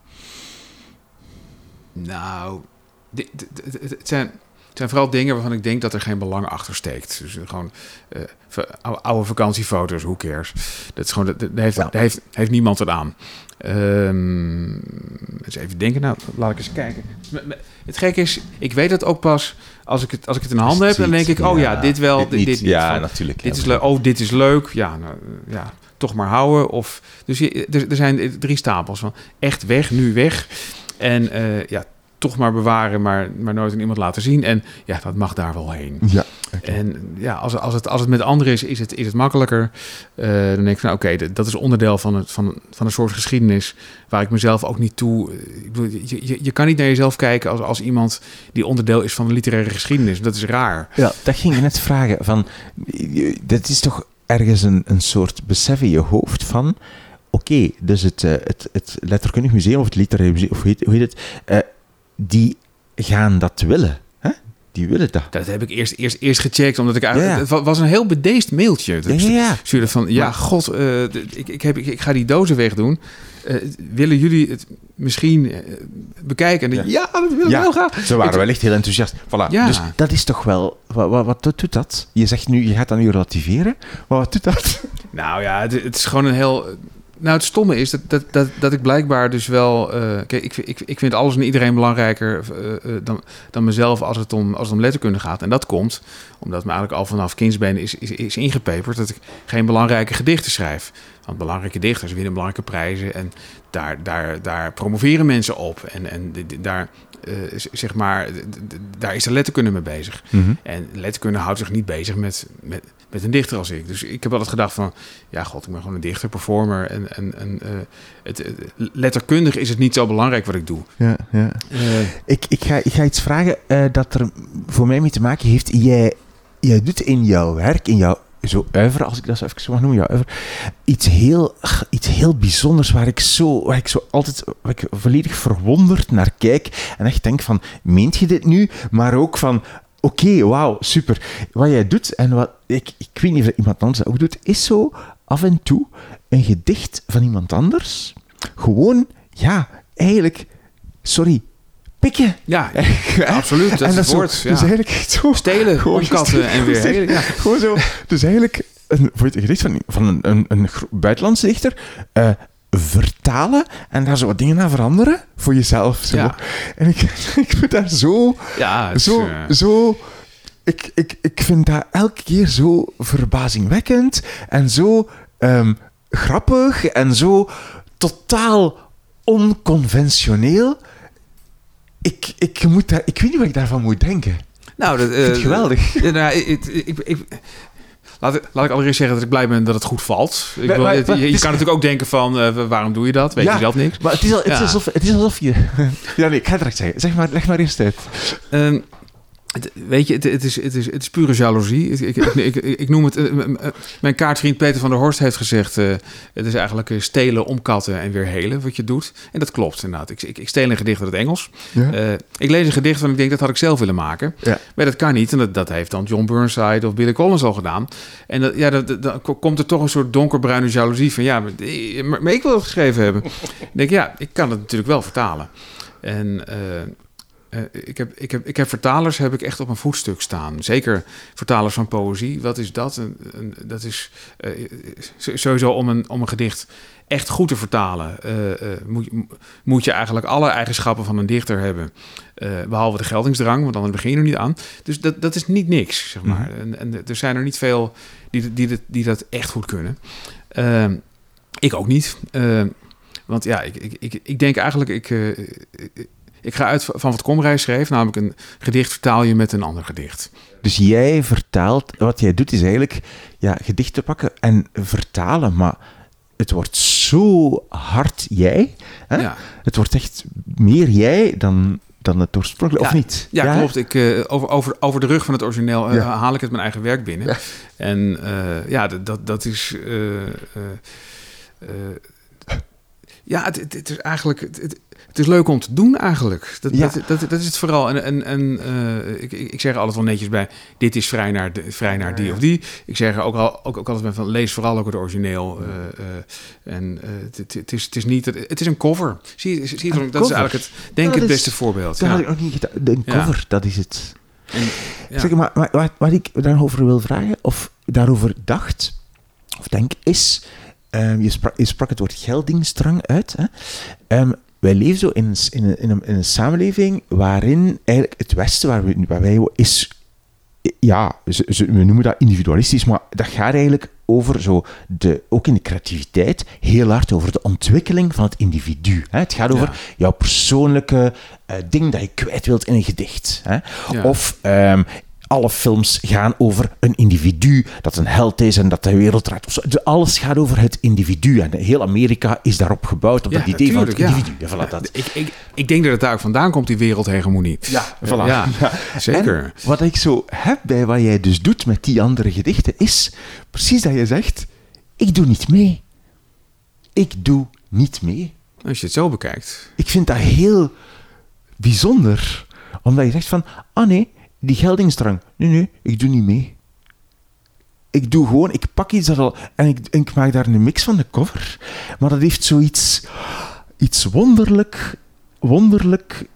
Nou, dit, dit, dit, het zijn... Het zijn vooral dingen waarvan ik denk dat er geen belang achter steekt. Dus gewoon uh, oude vakantiefoto's, hoe cares. Dat is gewoon, dat, heeft, ja. heeft, heeft niemand het aan. Um, eens even denken, nou, laat ik eens kijken. Het gekke is, ik weet het ook pas als ik het, als ik het in handen heb, dan denk ik, oh ja, dit wel, dit, niet. dit Ja, natuurlijk. Dit is leuk. Oh, dit is leuk. Ja, nou, ja, toch maar houden. Of, dus je, er, er zijn drie stapels van echt weg, nu weg. En uh, ja, toch maar bewaren, maar, maar nooit aan iemand laten zien. En ja, dat mag daar wel heen. Ja, okay. En ja, als, als, het, als het met anderen is, is het, is het makkelijker. Uh, dan denk ik van, oké, okay, dat is onderdeel van, het, van, van een soort geschiedenis... waar ik mezelf ook niet toe... Ik bedoel, je, je, je kan niet naar jezelf kijken als, als iemand die onderdeel is van de literaire geschiedenis. Dat is raar. Ja, dat ging je net vragen. Van, dat is toch ergens een, een soort besef in je hoofd van... Oké, okay, dus het, uh, het, het Letterkundig Museum of het Literaire Museum, of hoe heet, hoe heet het... Uh, die gaan dat willen. Hè? Die willen dat. Dat heb ik eerst, eerst, eerst gecheckt, omdat ik eigenlijk... Ja. Het was een heel bedeesd mailtje. Dus ja, ja, stuurde van, ja, maar, god, uh, ik, ik, heb, ik, ik, ga die dozen wegdoen. Uh, willen jullie het misschien uh, bekijken? En ja. ja, dat wil ik ja. heel graag. Ze waren wellicht heel enthousiast. Voilà. Ja. Dus dat is toch wel... Wat, wat, wat doet dat? Je zegt nu, je gaat dat nu relativeren. Maar wat doet dat? Nou ja, het, het is gewoon een heel nou, het stomme is dat, dat, dat, dat ik blijkbaar dus wel... Uh, kijk, ik, ik, ik vind alles en iedereen belangrijker uh, uh, dan, dan mezelf als het, om, als het om letterkunde gaat. En dat komt omdat me eigenlijk al vanaf kindsbeen is, is, is ingepeperd... dat ik geen belangrijke gedichten schrijf. Want belangrijke dichters winnen belangrijke prijzen... en daar, daar, daar promoveren mensen op. En, en daar, zeg maar, daar is de letterkunde mee bezig. Mm -hmm. En letterkunde houdt zich niet bezig met... met met een dichter als ik. Dus ik heb altijd gedacht van, ja god, ik ben gewoon een dichter, performer. En, en, en uh, het, het, letterkundig is het niet zo belangrijk wat ik doe. Ja, ja. Uh, ik, ik, ga, ik ga iets vragen uh, dat er voor mij mee te maken heeft. Jij, jij doet in jouw werk, in jouw zo uiver, als ik dat zo even mag noemen, jouw uiver, iets heel, iets heel bijzonders waar ik zo, waar ik zo altijd, waar ik volledig verwonderd naar kijk en echt denk van, meent je dit nu? Maar ook van, oké, okay, wauw, super. Wat jij doet, en wat ik, ik weet niet of iemand anders dat ook doet, is zo af en toe een gedicht van iemand anders gewoon ja, eigenlijk, sorry, pikken. Ja, [laughs] absoluut. Dat en dat het is zo- woord. ja. Dus eigenlijk zo... Stelen, omkatten en weer stelen. ja. Gewoon zo. Dus eigenlijk, een, voor het gedicht van, van een, een, buitenlandse dichter, eh, vertalen en daar zo wat dingen aan veranderen voor jezelf. Zo. Ja. En ik, [laughs] ik vind daar zo... Ja, is, zo, eh, zo ik, ik, ik vind dat elke keer zo verbazingwekkend en zo ehm, grappig en zo totaal onconventioneel. Ik, ik, moet daar, ik weet niet wat ik daarvan moet denken. nou, dat, Ik vind het eh, geweldig. [laughs] Nou, ik, ik- laat, ik- laat ik allereerst zeggen dat ik blij ben dat het goed valt. Ik Maar- wil, maar- je, maar- je kan natuurlijk ook denken van, eh, waarom doe je dat? Weet Ja. je zelf niks? Maar het is, al, het, is alsof, het is alsof je... [laughs] Ja, nee, ik ga het direct zeggen. Zeg maar, leg maar eerst uit. Ehm, het- weet je, het, het, is, het, is, het is pure jaloezie. Ik, ik, ik, noem het... eh, m- mijn kaartvriend Peter van der Horst heeft gezegd... eh, het is eigenlijk eh, stelen, omkatten en weer helen wat je doet. En dat klopt inderdaad. Ik, ik, ik steel een gedicht uit het Engels. Ja. Eh, ik lees een gedicht van ik denk dat had ik zelf willen maken. Ja. Maar dat kan niet. En dat, dat heeft dan John Burnside of Billy Collins al gedaan. En dat, ja, dat, dat- dan ko- komt er toch een soort donkerbruine jaloezie van... ja, maar, eh, maar, maar ik wil het geschreven hebben. [laughs] ik denk, ja, ik kan het natuurlijk wel vertalen. En eh, eh, ik, heb, ik, heb, ik heb vertalers heb ik echt op een voetstuk staan. Zeker vertalers van poëzie. Wat is dat? Een, een- dat is eh, s- sowieso om een, om een gedicht echt goed te vertalen... eh, eh, moet, je- moet je eigenlijk alle eigenschappen van een dichter hebben... Eh, behalve de geldingsdrang, want dan begin je er niet aan. Dus dat, dat is niet niks, zeg maar. en, en er zijn er niet veel die, die, die, die dat echt goed kunnen. Ehm, ik ook niet. Ehm, want ja, ik, ik, ik, ik denk eigenlijk... Ik, eh, ik, ga uit van wat Komrij schreef, namelijk een gedicht vertaal je met een ander gedicht. Dus jij vertaalt... Wat jij doet is eigenlijk ja, gedichten pakken en vertalen, maar het wordt zo hard jij. Hè? Ja, Het wordt echt meer jij dan, dan het oorspronkelijk, of Ja. niet? ja, hè? klopt. Ik, eh, over, over, over de rug van het origineel eh, Ja. haal ik het mijn eigen werk binnen. Ja. En eh, ja, dat, dat, is... ja, het, het, het is eigenlijk... Het, het, is leuk om te doen eigenlijk. Dat, Ja. dat, dat, dat is het vooral. En, en, en eh, ik, ik zeg er altijd wel netjes bij... dit is vrij naar, de, vrij naar die of die. Ik zeg er ook, al, ook, ook altijd bij van... lees vooral ook het origineel. eh, eh, en het, is, het is niet... Het, is een cover. Zie zie dat is eigenlijk het, denk ik het is- beste voorbeeld. Dat ja. had ik nog niet. Een Ja. cover, dat is het. En. Zeg maar, maar wat, wat ik daarover wil vragen, of daarover dacht, of denk, is... ehm, je, sprak, je sprak het woord geldingsdrang uit. Hè? Ehm, wij leven zo in in, in, een, in een samenleving waarin eigenlijk het Westen, waar, we, waar wij is... Ja, ze, ze- we noemen dat individualistisch, maar dat gaat eigenlijk over zo de, ook in de creativiteit, heel hard over de ontwikkeling van het individu. Hè? Het gaat over Ja. jouw persoonlijke eh, ding dat je kwijt wilt in een gedicht. Hè? Ja. Of ehm, alle films gaan over een individu dat een held is en dat de wereld draait. Alles gaat over het individu. En heel Amerika is daarop gebouwd, op Ja, dat idee van het ja. individu. Ja, voilà, dat. Ik, ik, ik denk dat het daar ook vandaan komt, die wereldhegemonie. Ja, voilà. Ja, [laughs] zeker. En wat ik zo heb bij wat jij dus doet met die andere gedichten, is precies dat je zegt, ik doe niet mee. Ik doe niet mee. Als je het zo bekijkt. Ik vind dat heel bijzonder. Omdat je zegt van, ah nee, die geldingsdrang. Nee, nee, ik doe niet mee. Ik doe gewoon, ik pak iets dat al... En ik, en ik maak daar een mix van de cover. Maar dat heeft zoiets... Iets wonderlijk... Wonderlijk...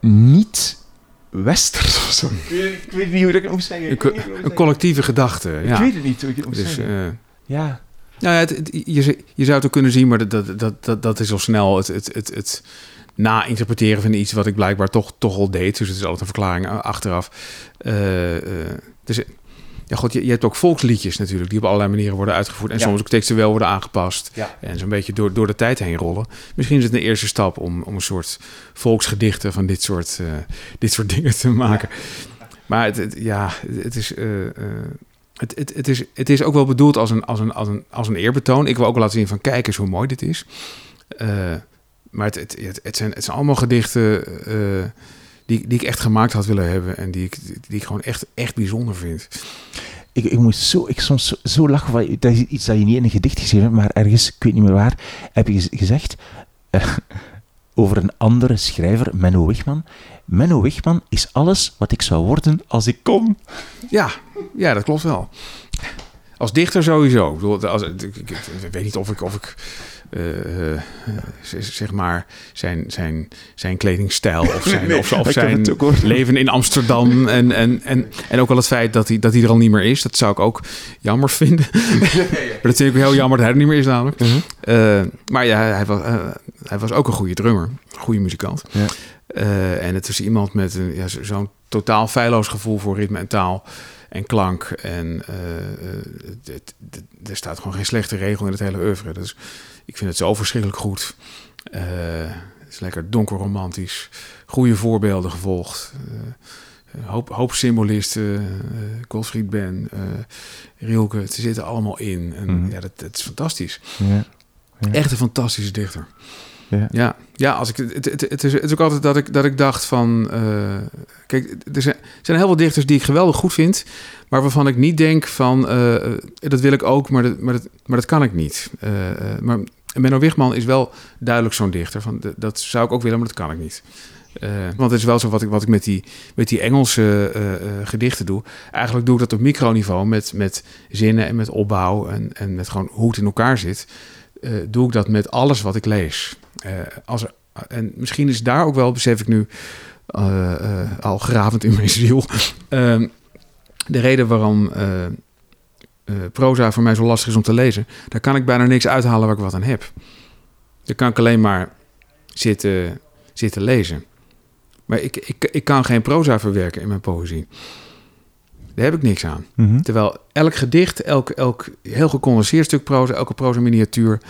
Niet... Westers of zo. Ik weet, niet hoe ik dat moet zeggen. Een, Ik collectieve gedachte. Ja. Ik weet het niet hoe ik het moet Dus, zeggen. eh, ja. nou ja, het, het- je, je zou het ook kunnen zien, maar dat, dat, dat, dat, dat is al snel het, het, het, het na-interpreteren van iets wat ik blijkbaar toch, toch al deed. Dus het is altijd een verklaring a- achteraf. Eh, eh, dus, ja, god, je, je hebt ook volksliedjes natuurlijk, die op allerlei manieren worden uitgevoerd. En Ja. soms ook textueel worden aangepast. Ja. En zo'n beetje door, door de tijd heen rollen. Misschien is het een eerste stap om, om een soort volksgedichten van dit soort, eh, dit soort dingen te maken. Maar het, het- ja, het is. eh, eh, het, het, het, is, het is ook wel bedoeld als een, als, een, als, een, als een eerbetoon. Ik wil ook wel laten zien van kijk eens hoe mooi dit is. Maar het, het, het, het zijn, het zijn allemaal gedichten eh, die, die ik echt gemaakt had willen hebben. En die ik, die ik gewoon echt, echt bijzonder vind. Ik, ik moet zo, ik soms zo, zo lachen. Van, dat is iets dat je niet in een gedicht geschreven hebt, maar ergens, ik weet niet meer waar, heb je gez- gezegd eh, [laughs] over een andere schrijver, Menno Wigman. Menno Wigman is alles wat ik zou worden als ik kon. Ja, ja dat klopt wel. Als dichter sowieso. Ik, bedoel, als, ik, ik, ik weet niet of ik, of ik uh, uh, zeg maar zijn, zijn, zijn kledingstijl of [laughs] zijn, Nee, of, zijn leven in Amsterdam en, en, en, en ook wel het feit dat hij, dat hij er al niet meer is. Dat zou ik ook jammer vinden. [laughs] maar dat vind ik heel jammer dat hij er niet meer is namelijk. Mhm. Eh, maar ja, hij was, eh, hij was ook een goede drummer, goede muzikant. Ja. Eh, en het is iemand met ja, zo- zo'n totaal feilloos gevoel voor ritme en taal en klank. En eh, eh, er staat gewoon geen slechte regel in het hele oeuvre. Dus ik vind het zo verschrikkelijk goed. Eh, het is lekker donker romantisch. Goede voorbeelden gevolgd. Hoop, hoop symbolisten. Gottfried Ben, eh Rilke. Ze zitten allemaal in. En Mhm. ja, dat, dat is fantastisch. Ja. Ja. Echt een fantastische dichter. Ja. Ja, ja als ik, het, het, het, is, het is ook altijd dat ik, dat ik dacht van... eh, kijk, er zijn, zijn heel veel dichters die ik geweldig goed vind... maar waarvan ik niet denk van... eh, dat wil ik ook, maar dat, maar dat, maar dat kan ik niet. Eh, maar Menno Wigman is wel duidelijk zo'n dichter. Van, dat zou ik ook willen, maar dat kan ik niet. Want het is wel zo wat ik, wat ik met die, met die Engelse gedichten doe. Eigenlijk doe ik dat op microniveau met, met zinnen en met opbouw... en, en met gewoon hoe het in elkaar zit... doe ik dat met alles wat ik lees. Eh, als er, en misschien is daar ook wel, besef ik nu, eh, eh, al gravend in mijn ziel, ehm, de reden waarom proza voor mij zo lastig is om te lezen. Daar kan ik bijna niks uithalen waar ik wat aan heb. Dan kan ik alleen maar zitten, zitten lezen. Maar ik, ik, ik kan geen proza verwerken in mijn poëzie. Daar heb ik niks aan. Mhm. Terwijl elk gedicht, elk, elk heel gecondenseerd stuk proza, elke proza miniatuur,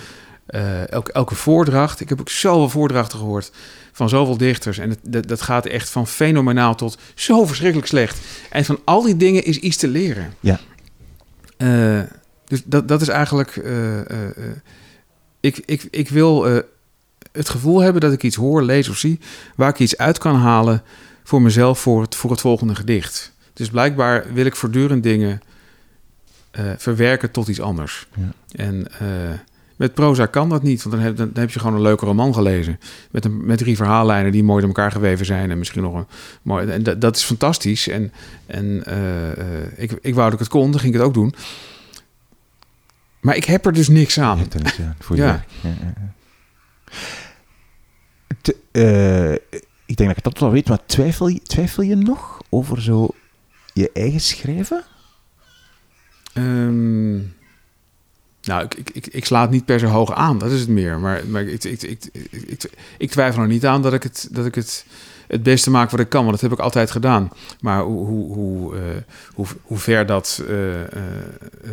eh, elke, elke voordracht. Ik heb ook zoveel voordrachten gehoord van zoveel dichters. En het, dat, dat gaat echt van fenomenaal tot zo verschrikkelijk slecht. En van al die dingen is iets te leren. Ja. Eh, dus dat, dat is eigenlijk... eh, ik, ik, ik wil het gevoel hebben dat ik iets hoor, lees of zie... waar ik iets uit kan halen voor mezelf voor het, voor het volgende gedicht. Dus blijkbaar wil ik voortdurend dingen verwerken tot iets anders. Ja. En met proza kan dat niet, want dan heb, dan heb je gewoon een leuke roman gelezen. Met, een, met drie verhaallijnen die mooi door elkaar geweven zijn. En misschien nog een mooi. En dat, dat is fantastisch. En, en eh, ik, ik wou dat ik het kon, dan ging ik het ook doen. Maar ik heb er dus niks aan. Je niks aan voor je Ja. Ja, ja, ja. Te- eh, ik denk dat ik dat wel weet, maar twijfel je, twijfel je nog over zo je eigen schrijven? Ehm, nou, ik, ik, ik, sla het niet per se hoog aan, dat is het meer. Maar, maar ik, ik, ik, ik, twijfel er niet aan dat ik, het, dat ik het, het beste maak wat ik kan. Want dat heb ik altijd gedaan. Maar hoe, hoe, hoe, eh, hoe, ver dat eh, eh, eh,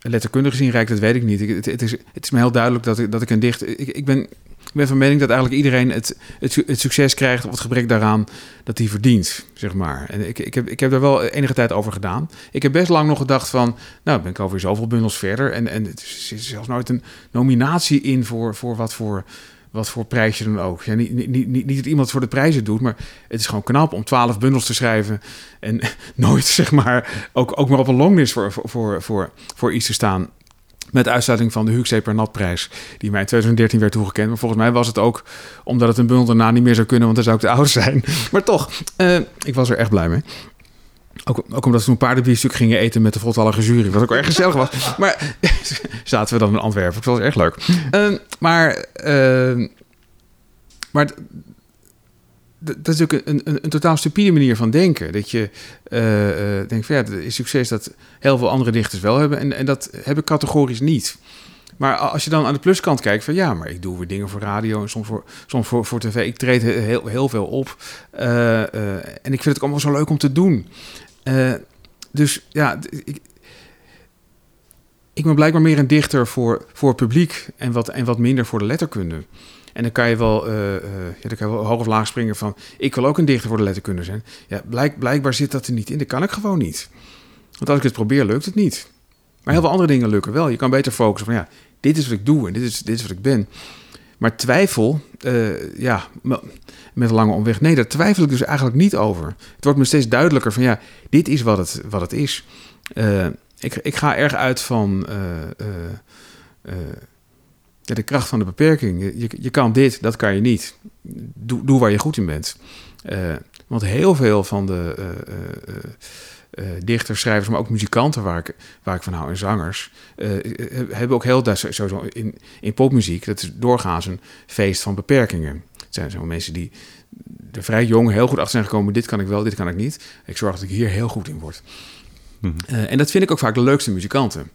letterkundig gezien reikt, dat weet ik niet. Het, het, is, het is me heel duidelijk dat ik, dat ik een dicht... Ik, ik, ben, ik ben van mening dat eigenlijk iedereen het, het, su- het succes krijgt... of het gebrek daaraan dat hij verdient, zeg maar. En ik, ik, heb, ik heb daar wel enige tijd over gedaan. Ik heb best lang nog gedacht van... nou, ben ik alweer zoveel bundels verder... en, en er is zelfs nooit een nominatie in voor, voor wat voor... Wat voor prijsje dan ook. Ja, niet, niet, niet, niet dat iemand voor de prijzen doet, maar het is gewoon knap om twaalf bundels te schrijven. En [laughs] nooit, zeg maar, ook, ook maar op een longlist voor, voor, voor, voor, voor iets te staan. Met uitsluiting van de Huxley per Natprijs, die mij in 2013 werd toegekend. Maar volgens mij was het ook omdat het een bundel daarna niet meer zou kunnen, want dan zou ik te oud zijn. [laughs] Maar toch, eh, ik was er echt blij mee. Ook, ook omdat we toen een paardenbiefstuk gingen eten met de voltallige jury. Wat ook erg gezellig was. Maar [laughs] zaten we dan in Antwerpen. Dat was erg leuk. Eh, maar eh, maar dat is ook een, een, een totaal stupide manier van denken. Dat je eh, eh, denkt van ja, het is succes dat heel veel andere dichters wel hebben. En, en dat heb ik categorisch niet. Maar als je dan aan de pluskant kijkt van ja, maar ik doe weer dingen voor radio en soms voor, soms voor, voor tv. Ik treed he- heel, heel veel op. Eh, en ik vind het allemaal zo leuk om te doen. Dus ja, ik, ik ben blijkbaar meer een dichter voor, voor het publiek en wat, en wat minder voor de letterkunde. En dan kan je wel, eh, eh, ja, dan kan je wel hoog of laag springen van... ik wil ook een dichter voor de letterkunde zijn. Ja, blijk, blijkbaar zit dat er niet in. Dat kan ik gewoon niet. Want als ik het probeer, lukt het niet. Maar heel veel andere dingen lukken wel. Je kan beter focussen van ja, dit is wat ik doe en dit is, dit is wat ik ben. Maar twijfel, eh, ja, me- met lange omweg. Nee, daar twijfel ik dus eigenlijk niet over. Het wordt me steeds duidelijker van ja, dit is wat het, wat het is. Ik, ik ga erg uit van ja, de kracht van de beperking. Je, je, kan dit, dat kan je niet. Doe, doe waar je goed in bent. Eh, want heel veel van de, eh, eh, uh, dichters, schrijvers, maar ook muzikanten waar ik, waar ik van hou en zangers, hebben ook heel sowieso in, in popmuziek, dat is doorgaans een feest van beperkingen. Het zijn zo mensen die er vrij jong heel goed achter zijn gekomen, dit kan ik wel, dit kan ik niet. Ik zorg dat ik hier heel goed in word. Mm en dat vind ik ook vaak de leukste muzikanten.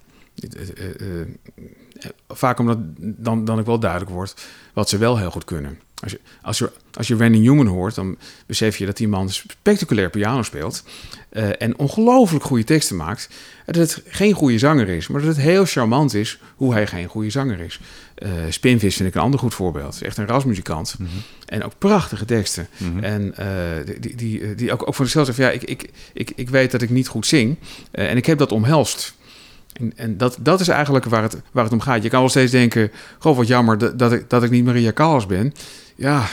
Vaak omdat dan, dan ik wel duidelijk wordt wat ze wel heel goed kunnen. Als je, als je, als je Randy Newman hoort, dan besef je dat die man spectaculair piano speelt. Uh, en ongelooflijk goede teksten maakt. Dat het geen goede zanger is, maar dat het heel charmant is hoe hij geen goede zanger is. Uh, Spinvis vind ik een ander goed voorbeeld. Echt een rasmuzikant. Mm En ook prachtige teksten. Mm -hmm. En uh, die, die, die ook, ook voor zichzelf zegt: ja, ik, ik, ik, ik weet dat ik niet goed zing. en ik heb dat omhelst. En, en, dat, dat is eigenlijk waar het, waar het om gaat. Je kan wel steeds denken: Goh, wat jammer dat, dat, ik, dat ik niet Maria Callas ben. Ja,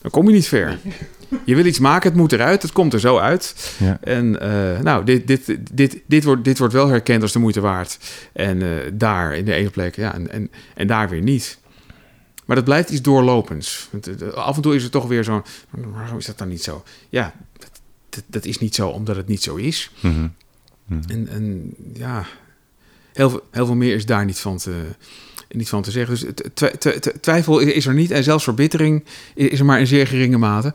dan kom je niet ver. Je wil iets maken, het moet eruit, het komt er zo uit. Ja. En uh, nou, dit, dit, dit, dit, wordt, dit wordt wel herkend als de moeite waard. En uh, daar in de ene plek, ja, en, en, en daar weer niet. Maar dat blijft iets doorlopends. Want, af en toe is het toch weer zo. Waarom is dat dan niet zo? Ja, dat, dat is niet zo omdat het niet zo is. Mm -hmm. -hmm. En, en ja, heel veel, meer is daar niet van te, van te zeggen. Dus twijfel is er niet en zelfs verbittering is er maar in zeer geringe mate. [laughs]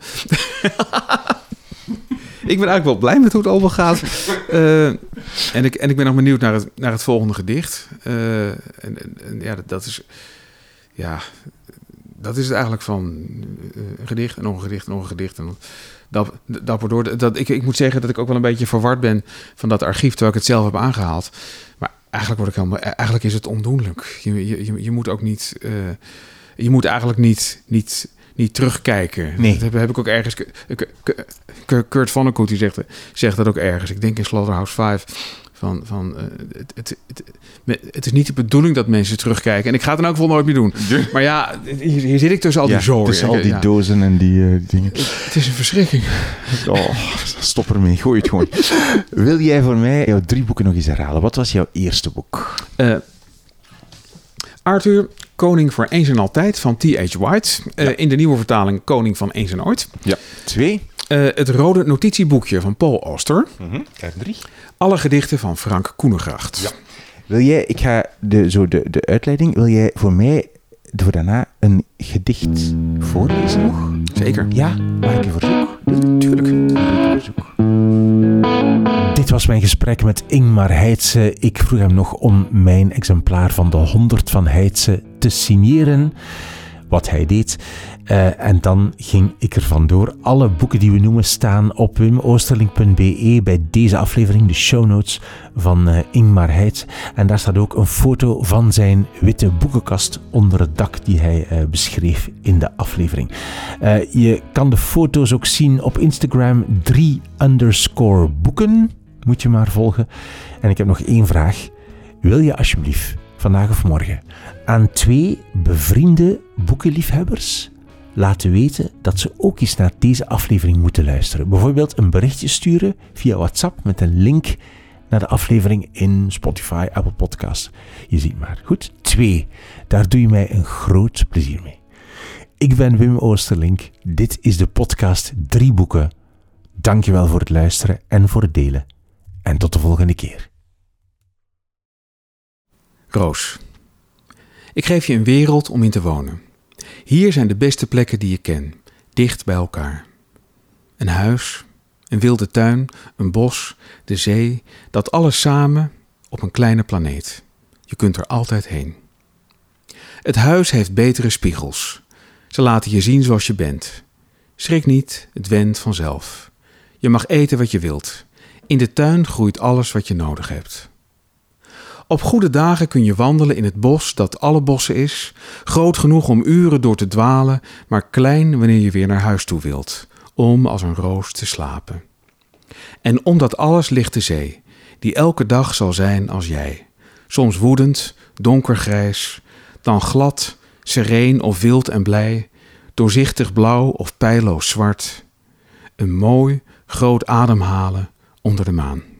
ik ben eigenlijk wel blij met hoe het allemaal gaat. Uh, en, ik, en ik ben nog benieuwd naar het, naar het volgende gedicht. Uh, en, en, ja, dat, is. Ja, dat is het eigenlijk van uh, een gedicht en nog een en nog een. En dat, dat, dat, ik, ik moet zeggen dat ik ook wel een beetje verward ben van dat archief, terwijl ik het zelf heb aangehaald. Maar eigenlijk, word ik helemaal, eigenlijk is het ondoenlijk. Je, je, je moet ook niet. Uh, je moet eigenlijk niet, niet, niet terugkijken. Nee. Dat heb, heb ik ook ergens. Kurt Vonnegut die zegt, zegt dat ook ergens. Ik denk in Slaughterhouse 5 van, van uh, het, het, het, het, is niet de bedoeling dat mensen terugkijken. En ik ga het dan ook wel nooit meer doen. Maar ja, hier, hier zit ik tussen al die ja, zooi. Tussen al die ja. dozen en die uh, dingen. Het is een verschrikking. Oh, stop ermee. Gooi het gewoon. Wil jij voor mij jouw drie boeken nog eens herhalen? Wat was jouw eerste boek? Uh, Arthur, Koning voor eens en altijd van T.H. White. Ja. in de nieuwe vertaling Koning van eens en ooit. Ja. Twee. het rode notitieboekje van Paul Auster. Mm -hmm. En drie. Alle gedichten van Frank Koenegracht. Ja. Wil jij, ik ga de, zo de, de uitleiding, wil jij voor mij voor daarna een gedicht voorlezen nog? Zeker. Ja, maak ik een verzoek? Tuurlijk. Een verzoek. Dit was mijn gesprek met Ingmar Heitse. Ik vroeg hem nog om mijn exemplaar van de 100 van Heitse te signeren. Wat hij deed. Uh, en dan ging ik er vandoor. Alle boeken die we noemen staan op wimoosterling.be bij deze aflevering, de show notes van uh, Ingmar Heitz. En daar staat ook een foto van zijn witte boekenkast onder het dak die hij uh, beschreef in de aflevering. je kan de foto's ook zien op Instagram 3 underscore boeken. Moet je maar volgen. En ik heb nog één vraag. Wil je alsjeblieft vandaag of morgen aan twee bevriende boekenliefhebbers laten weten dat ze ook eens naar deze aflevering moeten luisteren. Bijvoorbeeld een berichtje sturen via WhatsApp met een link naar de aflevering in Spotify, Apple Podcasts. Je ziet maar. Goed. Twee. Daar doe je mij een groot plezier mee. Ik ben Wim Oosterlink. Dit is de podcast Drie Boeken. Dankjewel voor het luisteren en voor het delen. En tot de volgende keer. Ik geef je een wereld om in te wonen. Hier zijn de beste plekken die je ken, dicht bij elkaar. Een huis, een wilde tuin, een bos, de zee, dat alles samen op een kleine planeet. Je kunt er altijd heen. Het huis heeft betere spiegels. Ze laten je zien zoals je bent. Schrik niet, het wendt vanzelf. Je mag eten wat je wilt. In de tuin groeit alles wat je nodig hebt. Op goede dagen kun je wandelen in het bos dat alle bossen is, groot genoeg om uren door te dwalen, maar klein wanneer je weer naar huis toe wilt, om als een roos te slapen. En om dat alles ligt de zee, die elke dag zal zijn als jij, soms woedend, donkergrijs, dan glad, sereen of wild en blij, doorzichtig blauw of pijloos zwart. Een mooi, groot ademhalen onder de maan.